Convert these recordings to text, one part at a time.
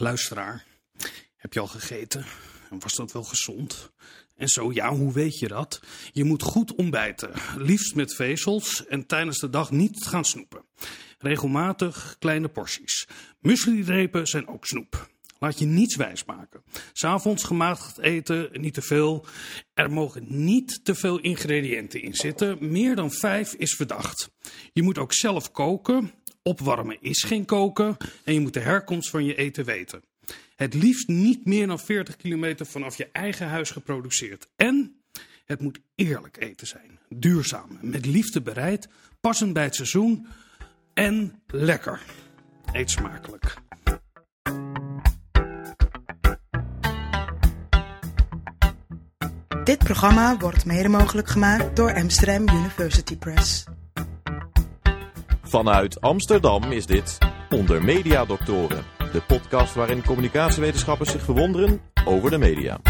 Luisteraar, heb je al gegeten? En was dat wel gezond? En zo ja, hoe weet je dat? Je moet goed ontbijten, liefst met vezels en tijdens de dag niet gaan snoepen. Regelmatig kleine porties. Mueslirepen zijn ook snoep. Laat je niets wijsmaken. S'avonds gematigd eten, niet te veel. Er mogen niet te veel ingrediënten in zitten. Meer dan vijf is verdacht. Je moet ook zelf koken. Opwarmen is geen koken. En je moet de herkomst van je eten weten. Het liefst niet meer dan 40 kilometer vanaf je eigen huis geproduceerd. En het moet eerlijk eten zijn. Duurzaam, met liefde bereid, passend bij het seizoen en lekker. Eet smakelijk. Dit programma wordt mede mogelijk gemaakt door Amsterdam University Press. Vanuit Amsterdam is dit Onder Media Doctoren, de podcast waarin communicatiewetenschappers zich verwonderen over de media.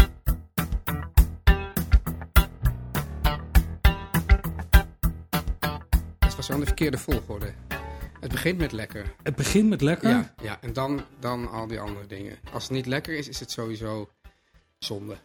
Het was wel de verkeerde volgorde. Het begint met lekker. Het begint met lekker. Ja, ja en dan, dan al die andere dingen. Als het niet lekker is, is het sowieso zonde.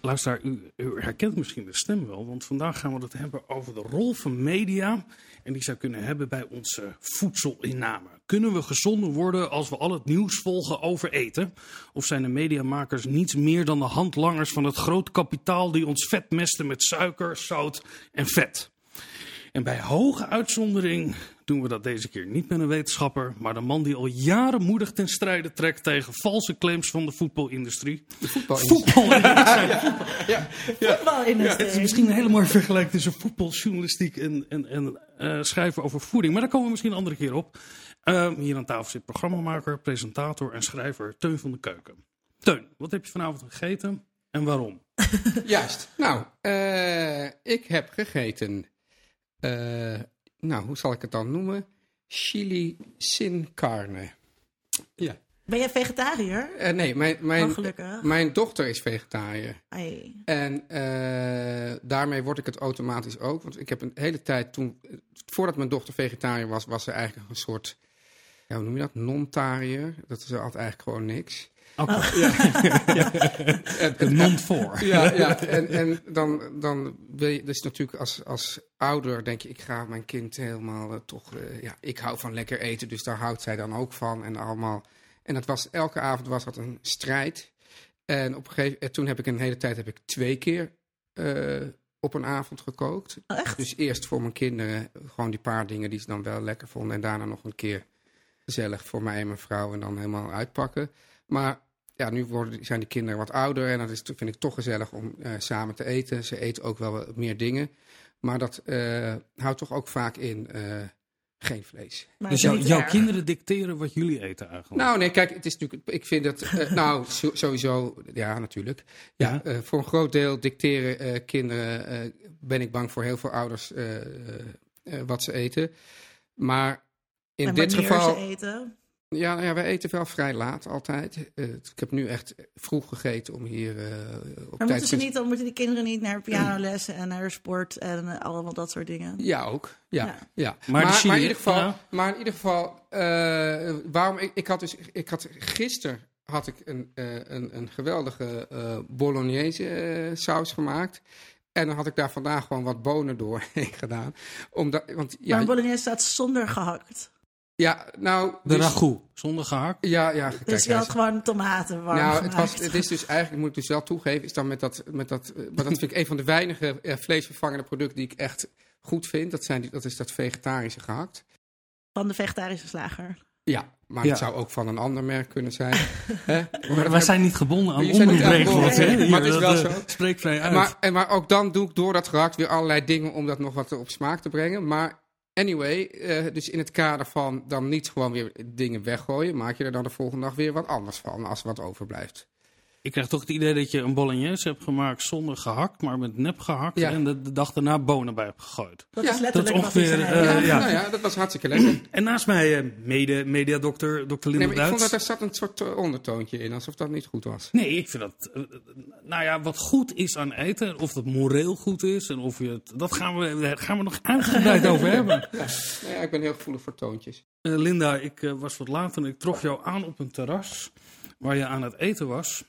Luisteraar, u, u herkent misschien de stem wel, want vandaag gaan we het hebben over de rol van media en die zou kunnen hebben bij onze voedselinname. Kunnen we gezonder worden als we al het nieuws volgen over eten? Of zijn de mediamakers niets meer dan de handlangers van het groot kapitaal die ons vet mesten met suiker, zout en vet? En bij hoge uitzondering doen we dat deze keer niet met een wetenschapper, maar de man die al jaren moedig ten strijde trekt tegen valse claims van de voetbalindustrie. De voetbalindustrie. Voetbalindustrie. Het is misschien een hele mooie vergelijking tussen voetbaljournalistiek en, en, en eh, schrijven over voeding. Maar daar komen we misschien een andere keer op. Uh, hier aan tafel zit programmamaker, presentator en schrijver Teun van de Keuken. Teun, wat heb je vanavond gegeten en waarom? Juist. Nou, uh, ik heb gegeten. Uh, nou, hoe zal ik het dan noemen? Chili sin carne. Ja. Ben jij vegetariër? Uh, nee, mijn, mijn, Oh, gelukkig. mijn dochter is vegetariër. Ai. En uh, daarmee word ik het automatisch ook. Want ik heb een hele tijd toen, voordat mijn dochter vegetariër was, was ze eigenlijk een soort, ja, hoe noem je dat? Non-tariër. Dat is altijd eigenlijk gewoon niks. Oké. Okay. Ja. En- non voor. Ja, ja. En, en dan, dan wil je, dus natuurlijk als, als ouder denk je, ik ga mijn kind helemaal eh, toch, eh, ja, ik hou van lekker eten, dus daar houdt zij dan ook van en allemaal. En dat was, elke avond was dat een strijd. En op een gegeven en toen heb ik een hele tijd, heb ik twee keer eh, op een avond gekookt. Oh, echt? Dus eerst voor mijn kinderen, gewoon die paar dingen die ze dan wel lekker vonden. En daarna nog een keer gezellig voor mij en mijn vrouw en dan helemaal uitpakken. Maar ja, nu worden, zijn die kinderen wat ouder en dat is, vind ik toch gezellig om eh, samen te eten. Ze eten ook wel meer dingen. Maar dat eh, houdt toch ook vaak in eh, geen vlees. Maar Dus jou- jouw erg. kinderen dicteren wat jullie eten eigenlijk? Nou, nee, kijk, het is natuurlijk. Ik vind het. eh, nou, so- sowieso. Ja, natuurlijk. Ja, Ja. eh, voor een groot deel dicteren eh, kinderen. eh, ben ik bang voor heel veel ouders eh, eh, eh, wat ze eten. Maar in En dit geval. ze eten. Ja, ja, wij eten wel vrij laat altijd. Eh, ik heb nu echt vroeg gegeten om hier eh, op Maar tijd moeten, ze te- niet, dan moeten die kinderen niet naar pianolessen en naar sport en allemaal dat soort dingen? Ja, ook. Ja, Ja. ja. Maar Maar, maar, in ieder geval, ja. maar in ieder geval eh, waarom ik, ik had dus ik had gisteren had ik een, eh, een, een geweldige eh bolognese saus gemaakt. En dan had ik daar vandaag gewoon wat bonen doorheen gedaan. Omdat, want maar ja, een bolognese staat zonder gehakt. Ja, nou. De dus- ragout, zonder gehakt. Ja, ja. Kijk, Dus je had gewoon tomaten warm nou, het, was, het is dus eigenlijk, moet ik dus wel toegeven, is dan met dat, met dat, eh, maar dat vind ik een van de weinige eh, vleesvervangende producten die ik echt goed vind. Dat, zijn die, dat is dat vegetarische gehakt. Van de vegetarische slager. Ja, maar Ja. het zou ook van een ander merk kunnen zijn. Hè? Maar, Wij zijn niet gebonden aan omroepregels. hè? maar het is wel dat, zo. eh, Spreek vrij uit. maar, en maar ook dan doe ik door dat gehakt weer allerlei dingen om dat nog wat op smaak te brengen. Maar anyway, eh, dus in het kader van dan niet gewoon weer dingen weggooien, maak je er dan de volgende dag weer wat anders van als wat overblijft. Ik krijg toch het idee dat je een bolognese hebt gemaakt zonder gehakt, maar met nep gehakt. Ja. En de, de dag daarna bonen bij hebt gegooid. Dat Ja, is letterlijk dat is wat hij ongeveer, zei. eh, ja, ja. Nou ja, dat was hartstikke lekker. En naast mij eh, mede, mediadokter Dr. Linda Nee, maar ik vond dat er zat een soort eh, ondertoontje in, alsof dat niet goed was. Nee, ik vind dat. nou ja, wat goed is aan eten, of dat moreel goed is, en of je het. Dat gaan we, daar gaan we nog uitgebreid over hebben. Nou ja, ik ben heel gevoelig voor toontjes. Eh, Linda, ik was wat later en ik trof jou aan op een terras. waar je aan het eten was.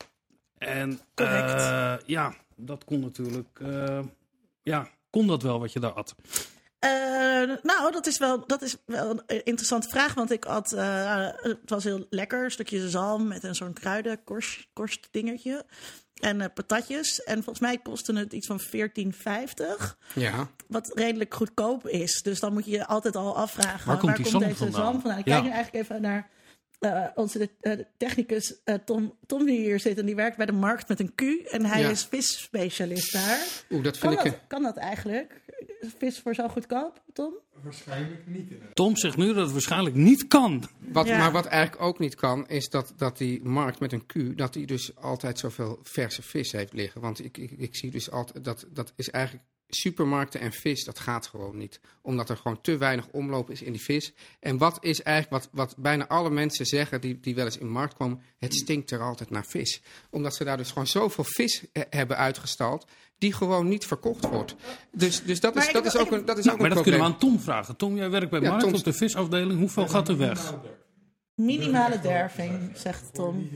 En Correct. eh, ja, dat kon natuurlijk. eh, ja, kon dat wel wat je daar at? Eh, nou, dat is, wel, dat is wel een interessante vraag. Want ik had. eh, het was heel lekker. Een stukje zalm met een zo'n kruidenkorst korst dingetje. En patatjes. En volgens mij kostte het iets van 14,50. Ja, Wat redelijk goedkoop is. Dus dan moet je je altijd al afvragen. Waar komt die zalm deze vandaan? zalm vandaan? Ik Ja. kijk nu eigenlijk even naar. Eh, onze eh, technicus eh, Tom, Tom die hier zit en die werkt bij de markt met een Q en hij Ja. is visspecialist daar. oeh, dat Kan vind ik... dat, kan dat eigenlijk? Vis voor zo goedkoop, Tom? Tom zegt nu dat het waarschijnlijk niet kan. Wat, Ja. Maar wat eigenlijk ook niet kan, is dat, dat die markt met een Q, dat die dus altijd zoveel verse vis heeft liggen. Want ik, ik, ik zie dus altijd, dat, dat is eigenlijk supermarkten en vis, dat gaat gewoon niet. Omdat er gewoon te weinig omloop is in die vis. En wat is eigenlijk, wat, wat bijna alle mensen zeggen die, die wel eens in de markt komen, het stinkt er altijd naar vis. Omdat ze daar dus gewoon zoveel vis he- hebben uitgestald, die gewoon niet verkocht wordt. Dus, dus dat, Maar is, dat, is ook een, dat is Nou, ook maar een dat probleem. kunnen we aan Tom vragen. Tom, jij werkt bij Ja, Markt op de visafdeling. Hoeveel gaat er weg? Minimale derving, zegt Tom.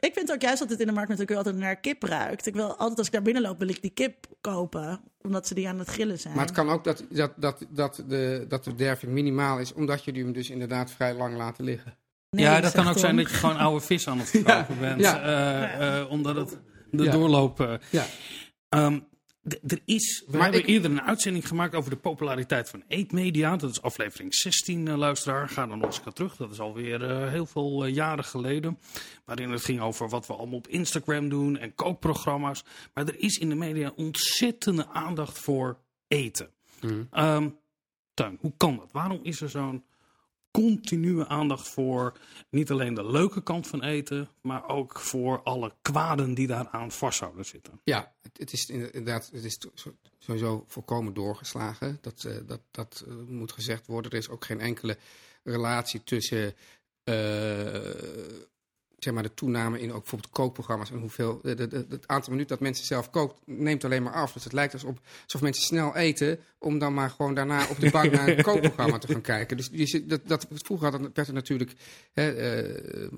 Ik vind ook juist dat het in de markt natuurlijk altijd naar kip ruikt. Ik wil altijd als ik daar binnen loop, wil ik die kip kopen. Omdat ze die aan het grillen zijn. Maar het kan ook dat, dat, dat, dat, de, dat de derving minimaal is, omdat je die hem dus inderdaad vrij lang laten liggen. Nee, ja, dat kan ook zijn dat je gewoon oude vis aan het verkopen bent. ja. eh, eh, omdat het de Ja. doorloop... eh, Ja. Ehm, er is, we Maar hebben ik- eerder een uitzending gemaakt over de populariteit van eetmedia. Dat is aflevering 16, eh, luisteraar. Ga dan nog eens terug. Dat is alweer eh, heel veel eh, jaren geleden. Waarin het ging over wat we allemaal op Instagram doen en kookprogramma's. Maar er is in de media ontzettende aandacht voor eten. Mhm. Ehm Tuin, hoe kan dat? Waarom is er zo'n continue aandacht voor niet alleen de leuke kant van eten, maar ook voor alle kwaden die daaraan vast zouden zitten? Ja, het, is inderdaad het is sowieso volkomen doorgeslagen. Dat, eh, dat, dat eh, moet gezegd worden. Er is ook geen enkele relatie tussen eh, zeg maar de toename in ook bijvoorbeeld kookprogramma's en hoeveel de, de, de- het aantal minuten dat mensen zelf kookt neemt alleen maar af. Dus het lijkt alsof, alsof mensen snel eten om dan maar gewoon daarna op de bank naar een kookprogramma te gaan kijken. Dus dat, dat, vroeger had, werd er natuurlijk hè, eh,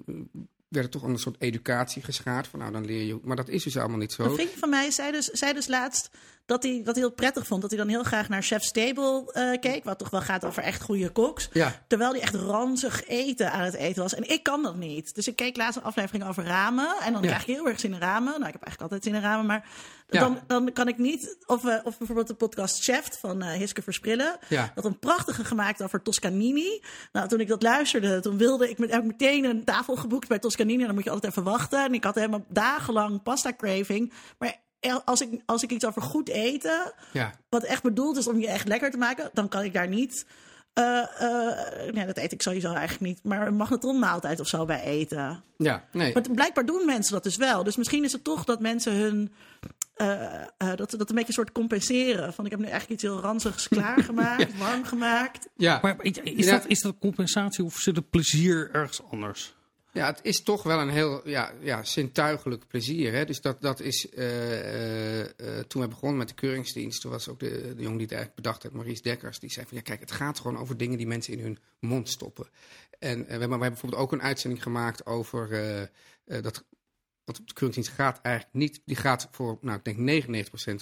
werd er toch een soort educatie geschaard van nou dan leer je, maar dat is dus allemaal niet zo. Een vriend van mij zei dus, zei dus laatst dat hij dat heel prettig vond. Dat hij dan heel graag naar Chef's Table eh, keek. Wat toch wel gaat over echt goede koks. Ja. Terwijl hij echt ranzig eten aan het eten was. En ik kan dat niet. Dus ik keek laatst een aflevering over ramen. En dan Ja. krijg ik heel erg zin in ramen. Nou, ik heb eigenlijk altijd zin in ramen. Maar Ja. dan, dan kan ik niet... Of, eh, of bijvoorbeeld de podcast Chef van eh Hiske Versprillen. Dat een prachtige gemaakt over Toscanini. Nou, toen ik dat luisterde, toen wilde ik met, heb ik meteen een tafel geboekt bij Toscanini. En dan moet je altijd even wachten. En ik had helemaal dagenlang pasta craving. Maar als ik, als ik iets over goed eten, Ja. wat echt bedoeld is om je echt lekker te maken, dan kan ik daar niet. eh, eh, nee, dat eet ik sowieso eigenlijk niet. Maar een magnetronmaaltijd of zo bij eten. Ja, nee. Maar blijkbaar doen mensen dat dus wel. Dus misschien is het toch dat mensen hun. eh, eh, dat, dat een beetje een soort compenseren. Van ik heb nu eigenlijk iets heel ranzigs klaargemaakt, warm gemaakt. Ja. Maar is, is Ja. dat, is dat compensatie of zit het plezier ergens anders? Ja, het is toch wel een heel ja, ja, zintuigelijk plezier. Hè? Dus dat, dat is, eh, eh, eh, toen we begonnen met de keuringsdienst, toen was ook de, de jongen die het eigenlijk bedacht heeft, Maurice Dekkers, die zei van ja kijk, het gaat gewoon over dingen die mensen in hun mond stoppen. En we, hebben, we hebben bijvoorbeeld ook een uitzending gemaakt over dat, op de keuringsdienst gaat eigenlijk niet, die gaat voor, nou ik denk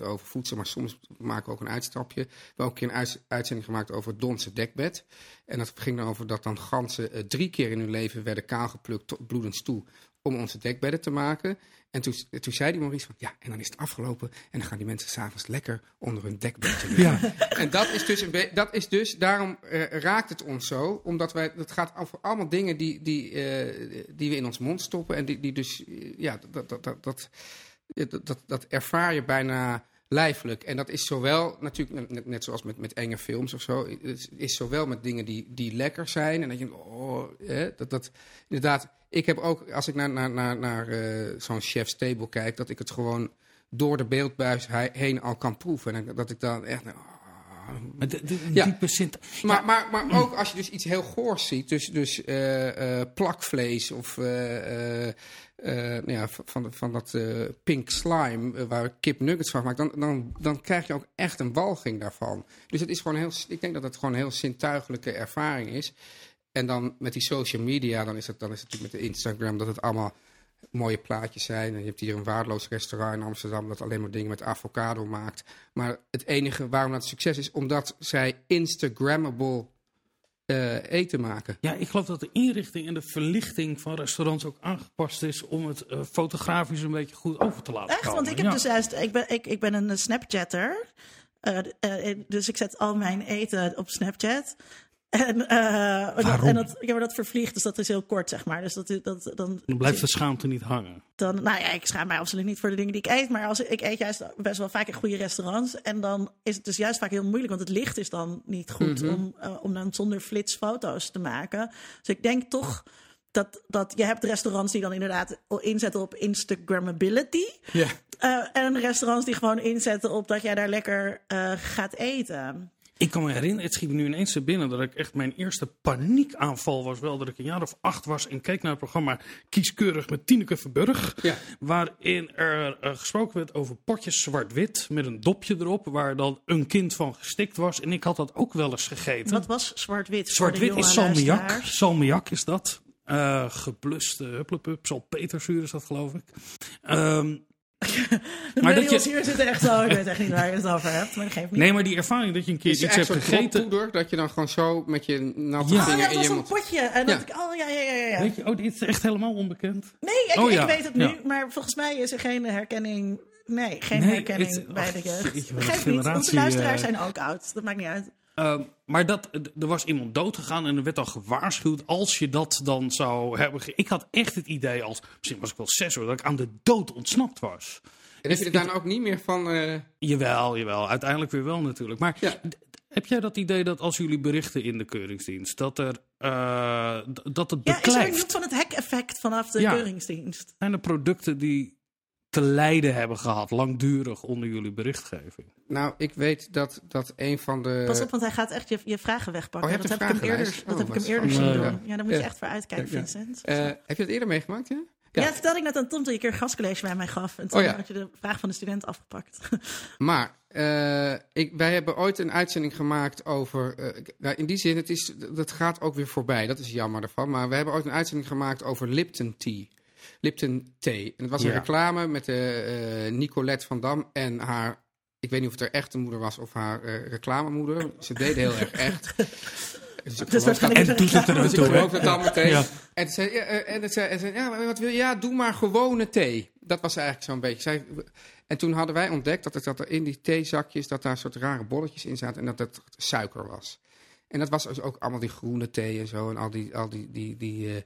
99% over voedsel, maar soms maken we ook een uitstapje. We hebben ook een keer een uit- uitzending gemaakt over het Donse dekbed. En dat ging dan over dat dan ganzen eh, drie keer in hun leven werden kaalgeplukt tot bloedens toe om onze dekbedden te maken. En toen, toen zei die Maurice van, ja, en dan is het afgelopen en dan gaan die mensen s'avonds lekker onder hun dekbedje liggen. En dat is dus, dat is dus daarom eh, raakt het ons zo, omdat wij, dat gaat over allemaal dingen die, die, eh, die we in ons mond stoppen en die, die dus, eh, ja, dat, dat, dat, dat, dat, dat, dat ervaar je bijna lijfelijk. En dat is zowel, natuurlijk, net, net zoals met, met enge films of zo, het is, is zowel met dingen die, die lekker zijn en dat je, oh, dat, dat, inderdaad, ik heb ook, als ik naar, naar, naar, naar eh, zo'n chef's table kijk, dat ik het gewoon door de beeldbuis he- heen al kan proeven. En dat ik dan echt, ah, Maar de, de, Ja. diepe Sint... maar, maar, maar ook als je dus iets heel goors ziet, dus, dus eh, eh, plakvlees of nou ja, van, van dat pink slime waar kip nuggets van gemaakt, dan, dan, dan krijg je ook echt een walging daarvan. Dus het is gewoon heel, ik denk dat het gewoon een heel zintuigelijke ervaring is. En dan met die social media, dan is het, dan is het natuurlijk met de Instagram dat het allemaal mooie plaatjes zijn. En je hebt hier een waardeloos restaurant in Amsterdam dat alleen maar dingen met avocado maakt. Maar het enige waarom dat succes is, omdat zij Instagrammable eh, eten maken. Ja, ik geloof dat de inrichting en de verlichting van restaurants ook aangepast is om het eh, fotografisch een beetje goed over te laten Echt? komen. Want ik heb Ja. dus juist, ik ben, ik, ik ben een Snapchatter. Eh, eh, dus ik zet al mijn eten op Snapchat. En, eh, Waarom? en dat, ja, maar dat vervliegt, dus dat is heel kort, zeg maar. Dus dat, dat, dan, Dan blijft de schaamte niet hangen. dan, nou ja, ik schaam mij absoluut niet voor de dingen die ik eet. Maar als, ik eet juist best wel vaak in goede restaurants. En dan is het dus juist vaak heel moeilijk. Want het licht is dan niet goed om, eh, om dan zonder flits foto's te maken. Dus ik denk toch dat, dat je hebt restaurants die dan inderdaad inzetten op Instagrammability. Ja. Eh, en restaurants die gewoon inzetten op dat jij daar lekker eh, gaat eten. Ik kan me herinneren, het schiet me nu ineens te binnen, dat ik echt mijn eerste paniekaanval was wel dat ik een jaar of acht was en keek naar het programma Kieskeurig met Tineke Verburg. Ja. Waarin er eh, gesproken werd over potjes zwart-wit met een dopje erop, waar dan een kind van gestikt was. En ik had dat ook wel eens gegeten. Wat was zwart-wit? Zwart-wit is salmiak. Salmiak is dat. Eh gebluste hupplepup, salpeterzuur is dat geloof ik. Ehm, De Maar dat je- hier zitten echt zo. Ik weet echt niet waar je het over hebt, maar dat geeft niet. nee, maar die ervaring dat je een keer iets echt hebt gegeten. poeder dat je dan gewoon zo met je natte Ja. Oh ja, vinger het in was je een mond... potje. En Ja. dat ik, oh ja, ja, ja, ja, ja. Weet je, oh, dit is echt helemaal onbekend. Nee, ik, Oh ja, ik weet het nu, ja. maar volgens mij is er geen herkenning. Nee, geen Nee, herkenning het- bij de jeugd. een Geeft niet, onze generatie, luisteraars eh. zijn ook oud. Dat maakt niet uit. Ehm, maar dat, er was iemand doodgegaan en er werd al gewaarschuwd als je dat dan zou hebben. Ik had echt het idee als, misschien was ik wel zes hoor, dat ik aan de dood ontsnapt was. En heb je er dan ook niet meer van... eh, Jawel, jawel, uiteindelijk weer wel natuurlijk. Maar Ja. heb jij dat idee dat als jullie berichten in de keuringsdienst, dat, er, eh, dat het Ja, is er beklijft? niet van het hek-effect vanaf de Ja. keuringsdienst? Zijn er producten die te lijden hebben gehad, langdurig onder jullie berichtgeving? nou, ik weet dat, dat een van de... Pas op, want hij gaat echt je, je vragen wegpakken. Oh, je dat hebt heb ik hem eerder, dat Oh, heb ik hem eerder zien Ja. doen. Ja, daar moet je echt voor uitkijken. Vincent. Eh, heb je dat eerder meegemaakt, ja? Ja, dat vertelde ik net aan Tom toen je een keer een gastcollege bij mij gaf. En toen Oh ja. had je de vraag van de student afgepakt. Maar eh, ik, wij hebben ooit een uitzending gemaakt over. eh, nou, in die zin, het is, dat gaat ook weer voorbij. Dat is jammer ervan. Maar we hebben ooit een uitzending gemaakt over Lipton Tea. Lipton Thee. En het was een Ja. reclame met de, eh, Nicolette van Dam en haar. Ik weet niet of het haar echte moeder was of haar eh, reclamemoeder. Ze deden heel erg echt. Dus, ik Dus dat- En het er ik naartoe, hè? geloof het dan meteen. Ja. En toen zei, ja, eh, en het zei, en zei ja, maar wat wil je? Ja, doe maar gewone thee. Dat was eigenlijk zo'n beetje. Zij, en toen hadden wij ontdekt dat, het, dat er in die theezakjes, dat daar soort rare bolletjes in zaten en dat het suiker was. En dat was dus ook allemaal die groene thee en zo en al die, al die, die, die, eh,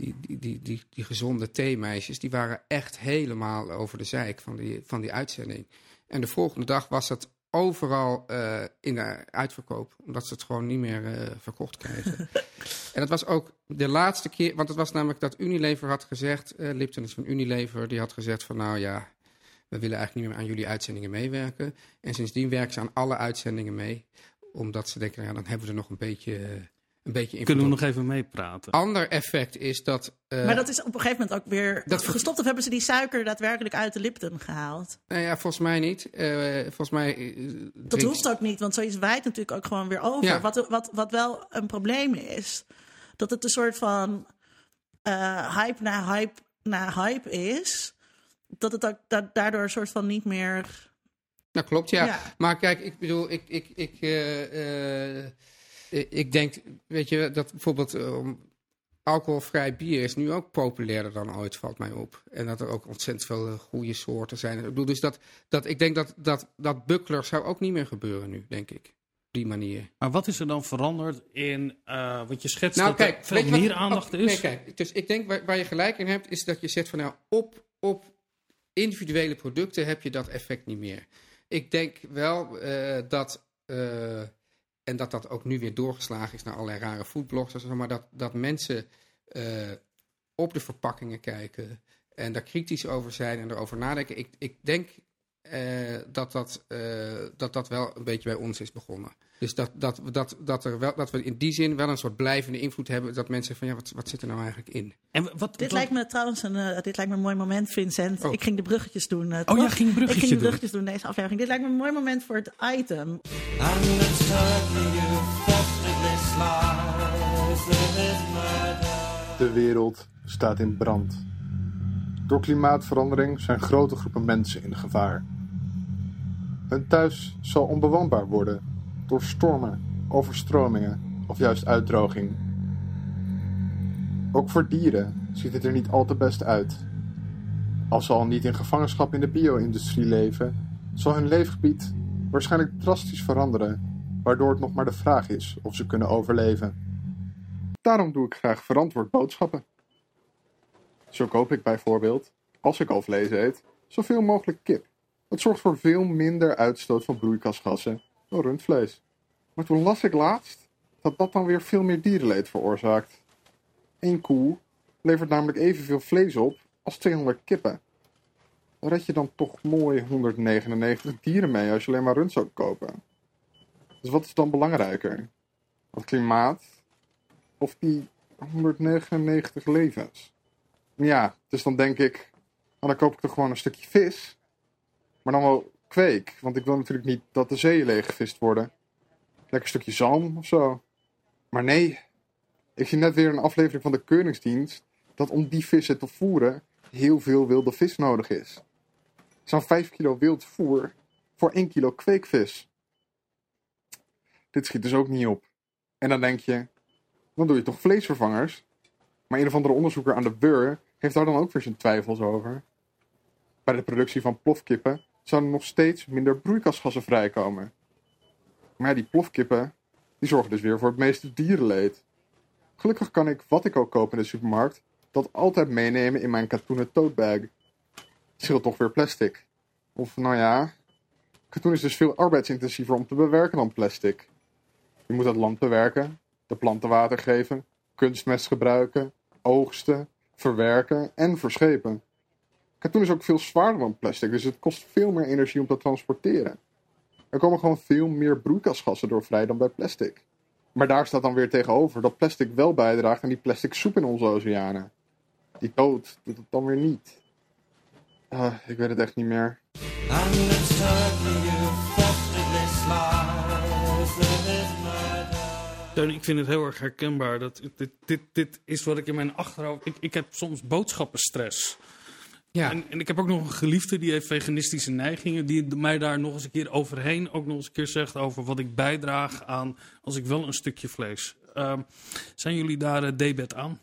die, die, die, die, die gezonde theemeisjes, die waren echt helemaal over de zeik van die, van die uitzending. En de volgende dag was het overal eh, in de uitverkoop, omdat ze het gewoon niet meer eh, verkocht kregen. en dat was ook de laatste keer, want het was namelijk dat Unilever had gezegd, eh Lipton is van Unilever, die had gezegd van nou ja, we willen eigenlijk niet meer aan jullie uitzendingen meewerken. En sindsdien werken ze aan alle uitzendingen mee, omdat ze denken, ja, dan hebben we er nog een beetje, een beetje invloed Kunnen we op. nog even meepraten? Ander effect is dat... eh, maar dat is op een gegeven moment ook weer Dat ver- gestopt. Of hebben ze die suiker daadwerkelijk uit de Lipton gehaald? Nou ja, volgens mij niet. Eh, volgens mij... eh, Dat drinkt- hoeft ook niet, want zoiets waait natuurlijk ook gewoon weer over. Ja. Wat, wat, wat wel een probleem is, dat het een soort van eh, hype na hype na hype is. Dat het ook da- daardoor een soort van niet meer. Nou, klopt, ja. Ja. Maar kijk, ik bedoel, ik, ik, ik, eh, eh, ik denk, weet je, dat bijvoorbeeld eh, alcoholvrij bier is nu ook populairder dan ooit, valt mij op. En dat er ook ontzettend veel eh, goede soorten zijn. Ik bedoel, dus dat, dat ik denk dat, dat, dat buckler zou ook niet meer gebeuren nu, denk ik. Op die manier. Maar wat is er dan veranderd in, eh wat je schetst, Nou, dat kijk, er veel wat- meer aandacht oh, is? Nee, kijk, dus ik denk waar, waar je gelijk in hebt, is dat je zegt van nou, op, op individuele producten heb je dat effect niet meer. Ik denk wel eh, dat, eh, en dat dat ook nu weer doorgeslagen is naar allerlei rare foodblogs, maar dat, dat mensen eh, op de verpakkingen kijken en daar kritisch over zijn en erover nadenken. Ik, ik denk eh, dat, dat, eh, dat dat wel een beetje bij ons is begonnen. Dus dat, dat, dat, dat, er wel, dat we in die zin wel een soort blijvende invloed hebben. Dat mensen van ja, wat, wat zit er nou eigenlijk in? En wat, Dit wat- lijkt me trouwens een, eh, dit lijkt me een mooi moment, Vincent. Oh. Ik ging de bruggetjes doen. eh, Oh, toch? ging een Ik ging de doen. bruggetjes doen deze aflevering. Dit lijkt me een mooi moment voor het item. De wereld staat in brand. Door klimaatverandering zijn grote groepen mensen in gevaar. Hun thuis zal onbewoonbaar worden door stormen, overstromingen of juist uitdroging. Ook voor dieren ziet het er niet al te best uit. Als ze al niet in gevangenschap in de bio-industrie leven, zal hun leefgebied waarschijnlijk drastisch veranderen, waardoor het nog maar de vraag is of ze kunnen overleven. Daarom doe ik graag verantwoord boodschappen. Zo koop ik bijvoorbeeld, als ik al vlees eet, zoveel mogelijk kip. Het zorgt voor veel minder uitstoot van broeikasgassen dan rundvlees. Maar toen las ik laatst dat dat dan weer veel meer dierenleed veroorzaakt. Eén koe levert namelijk evenveel vlees op als 200 kippen. Dan red je dan toch mooi 199 dieren mee als je alleen maar rund zou kopen. Dus wat is dan belangrijker? Het klimaat of die 199 levens? Ja, dus dan denk ik, nou dan koop ik toch gewoon een stukje vis. Maar dan wel kweek, want ik wil natuurlijk niet dat de zeeën leeggevist worden. Lekker stukje zalm of zo. Maar nee, ik zie net weer een aflevering van de Keuringsdienst dat om die vissen te voeren heel veel wilde vis nodig is. Zo'n 5 kilo wild voer voor 1 kilo kweekvis. Dit schiet dus ook niet op. En dan denk je, dan doe je toch vleesvervangers? Maar een of andere onderzoeker aan de Beur heeft daar dan ook weer zijn twijfels over. Bij de productie van plofkippen zouden nog steeds minder broeikasgassen vrijkomen. Maar die plofkippen, die zorgen dus weer voor het meeste dierenleed. Gelukkig kan ik wat ik ook koop in de supermarkt, dat altijd meenemen in mijn katoenen tote scheelt toch weer plastic. Of nou ja, katoen is dus veel arbeidsintensiever om te bewerken dan plastic. Je moet het land bewerken, de planten water geven, kunstmest gebruiken, oogsten, verwerken en verschepen. Katoen is ook veel zwaarder dan plastic, dus het kost veel meer energie om te transporteren. Er komen gewoon veel meer broeikasgassen door vrij dan bij plastic. Maar daar staat dan weer tegenover dat plastic wel bijdraagt aan die plastic soep in onze oceanen. Die dood doet het dan weer niet. Ah, ik weet het echt niet meer. Ik vind het heel erg herkenbaar. Dat, dit, dit, dit is wat ik in mijn achterhoofd... Ik, ik heb soms boodschappenstress. Ja, En, en ik heb ook nog een geliefde die heeft veganistische neigingen. Die mij daar nog eens een keer overheen ook nog eens een keer zegt over wat ik bijdraag aan als ik wel een stukje vlees. Ehm, zijn jullie daar eh, debet aan?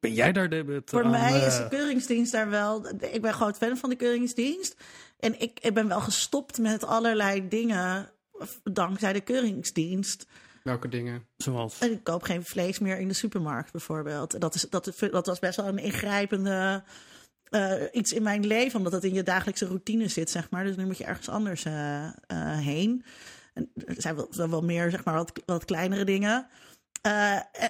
Ben jij daar debet Voor aan? mij is eh? de keuringsdienst daar wel. Ik ben groot fan van de keuringsdienst. En ik, ik ben wel gestopt met allerlei dingen dankzij de keuringsdienst. welke dingen? Zoals? En ik koop geen vlees meer in de supermarkt bijvoorbeeld. Dat, is, dat, dat was best wel een ingrijpende eh, iets in mijn leven, omdat het in je dagelijkse routine zit, zeg maar. Dus nu moet je ergens anders eh, eh, heen. En er zijn wel, wel, meer, zeg maar, wat, wat kleinere dingen.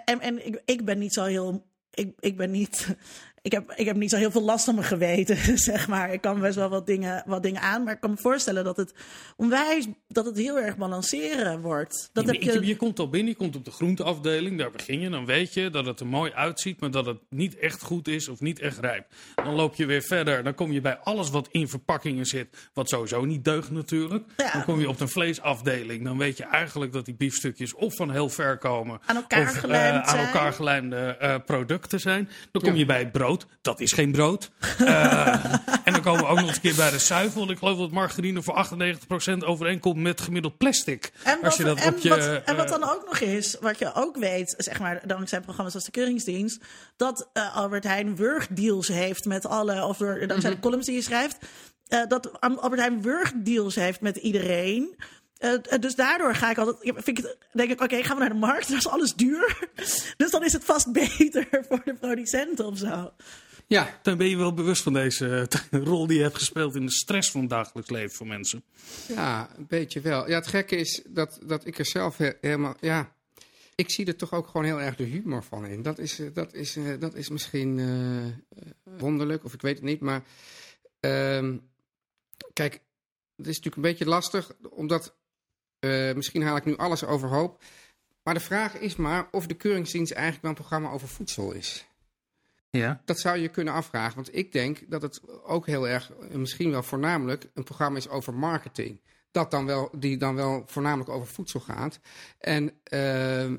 En en ik, ik ben niet zo heel. Ik, ik ben niet. Ik heb, ik heb niet zo heel veel last van mijn geweten, zeg maar. Ik kan best wel wat dingen, wat dingen aan. Maar ik kan me voorstellen dat het onwijs. dat het heel erg balanceren wordt. Dat je, heb je... je, komt al binnen, je komt op de groenteafdeling, daar begin je. Dan weet je dat het er mooi uitziet, maar dat het niet echt goed is of niet echt rijp. Dan loop je weer verder, dan kom je bij alles wat in verpakkingen zit, wat sowieso niet deugt natuurlijk. Ja. Dan kom je op een vleesafdeling, dan weet je eigenlijk dat die biefstukjes of van heel ver komen, Aan elkaar of eh, gelijmd aan elkaar gelijmde eh, producten zijn. Dan kom je bij het brood, dat is geen brood. Eh, en dan komen we ook nog eens een keer bij de zuivel. Ik geloof dat margarine voor 98% overeenkomt met gemiddeld plastic. En Als je wat, dat en, op je, wat, en wat eh, dan ook nog is, wat je ook weet, zeg maar, dankzij programma's als de Keuringsdienst, dat eh, Albert Heijn wurgdeals heeft met alle, of door, dankzij de columns die je schrijft, dat Albert Heijn wurgdeals heeft met iedereen. Eh, eh, dus daardoor ga ik altijd, vind ik, denk ik, oké, gaan we naar de markt, dan is alles duur. Dus dan is het vast beter voor de producenten of zo. Ja, Dan ben je wel bewust van deze eh, rol die je hebt gespeeld in de stress van het dagelijks leven voor mensen. ja, een beetje wel. Ja, het gekke is dat, dat ik er zelf he- helemaal... Ja, ik zie er toch ook gewoon heel erg de humor van in. Dat is, dat is, eh, dat is misschien wonderlijk, of ik weet het niet. Maar ehm, kijk, het is natuurlijk een beetje lastig, omdat eh, misschien haal ik nu alles overhoop. Maar de vraag is maar of de Keuringsdienst eigenlijk wel een programma over voedsel is. Ja. Dat zou je kunnen afvragen, want ik denk dat het ook heel erg, misschien wel voornamelijk, een programma is over marketing. Dat dan wel, die dan wel voornamelijk over voedsel gaat. En ehm,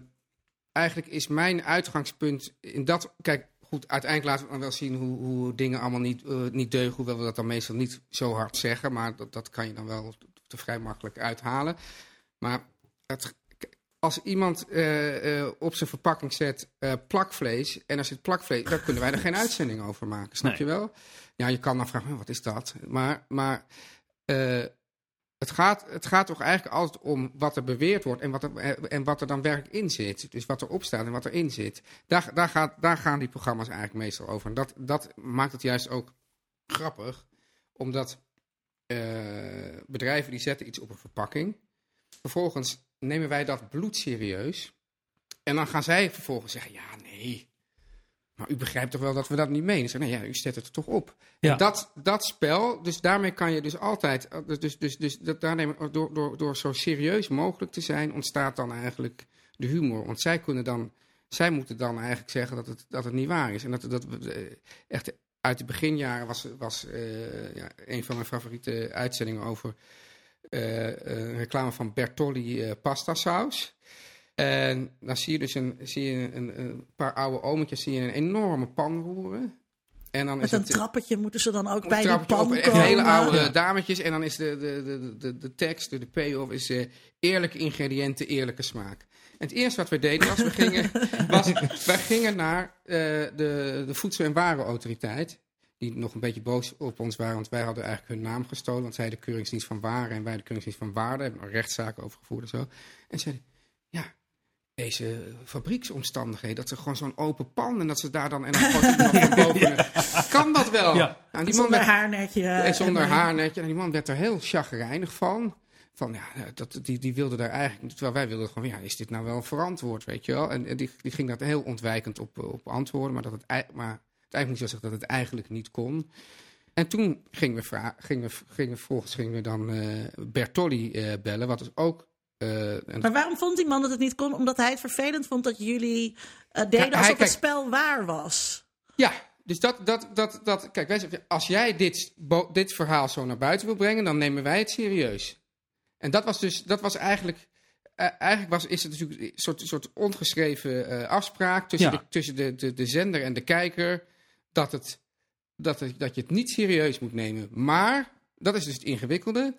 eigenlijk is mijn uitgangspunt in dat. Kijk, goed, uiteindelijk laten we dan wel zien hoe, hoe dingen allemaal niet, eh, niet deugen. Hoewel we dat dan meestal niet zo hard zeggen. Maar dat, dat kan je dan wel te vrij makkelijk uithalen. Maar het, als iemand eh, eh, op zijn verpakking zet eh, plakvlees. En er zit plakvlees. dan kunnen wij er geen uitzending over maken. Snap Nee. je wel? Ja, je kan dan vragen: "Hm, wat is dat? Maar. maar het gaat, het gaat toch eigenlijk altijd om wat er beweerd wordt en wat er, en wat er dan werkelijk in zit. Dus wat erop staat en wat erin zit. Daar, daar, gaat, daar gaan die programma's eigenlijk meestal over. En dat, dat maakt het juist ook grappig, omdat bedrijven die zetten iets op een verpakking. Vervolgens nemen wij dat bloedserieus. En dan gaan zij vervolgens zeggen, ja, nee. Maar u begrijpt toch wel dat we dat niet menen? Zeg, nee, ja, u zet het er toch op. Ja. En dat, dat spel, dus daarmee kan je dus altijd... Dus, dus, dus, dus dat, daar neem, door, door, door zo serieus mogelijk te zijn, ontstaat dan eigenlijk de humor. Want zij kunnen dan... Zij moeten dan eigenlijk zeggen dat het, dat het niet waar is. En dat, dat eh, echt uit de beginjaren was, was eh, ja, een van mijn favoriete uitzendingen over eh, een reclame van Bertolli eh pasta saus. En dan zie je dus een, zie je een, een paar oude ometjes zie je een enorme pan roeren. En dan Met is een het, trappetje moeten ze dan ook bij trappetje pan op, komen. hele oude dametjes. En dan is de, de, de, de, de tekst, de payoff is eh, eerlijke ingrediënten, eerlijke smaak. En het eerste wat we deden was, we gingen, was wij gingen naar eh, de, de Voedsel- en Warenautoriteit. Die nog een beetje boos op ons waren, want wij hadden eigenlijk hun naam gestolen. Want zij de keuringsdienst van waren en wij de keuringsdienst van waarde. Hebben er rechtszaken over gevoerd en zo. En zeiden, ja, deze fabrieksomstandigheden, dat ze gewoon zo'n open pan en dat ze daar dan en dan. Kan dat wel? Ja. Nou, die man Zonder werd, haarnetje. en zonder en- haarnetje. En die man werd er heel chagrijnig van. Van ja, dat, die, die wilde daar eigenlijk. Terwijl wij wilden gewoon, ja, is dit nou wel verantwoord, weet je wel? En, en die, die ging daar heel ontwijkend op, op antwoorden. Maar, dat het, maar uiteindelijk moest je wel zeggen dat het eigenlijk niet kon. En toen gingen we, gingen we, gingen we vervolgens gingen we dan eh, Bertolli eh, bellen. Wat dus ook. eh, Maar waarom vond die man dat het niet kon? Omdat hij het vervelend vond dat jullie eh, deden Ja, hij- alsof het spel waar was. Ja, dus dat, dat, dat, dat kijk, wij zeggen, als jij dit, bo- dit verhaal zo naar buiten wil brengen, dan nemen wij het serieus. En dat was dus, dat was eigenlijk, eigenlijk was, is het natuurlijk een soort, soort ongeschreven eh, afspraak tussen, Ja. de, tussen de, de, de zender en de kijker, dat, het, dat, dat je het niet serieus moet nemen. Maar, dat is dus het ingewikkelde,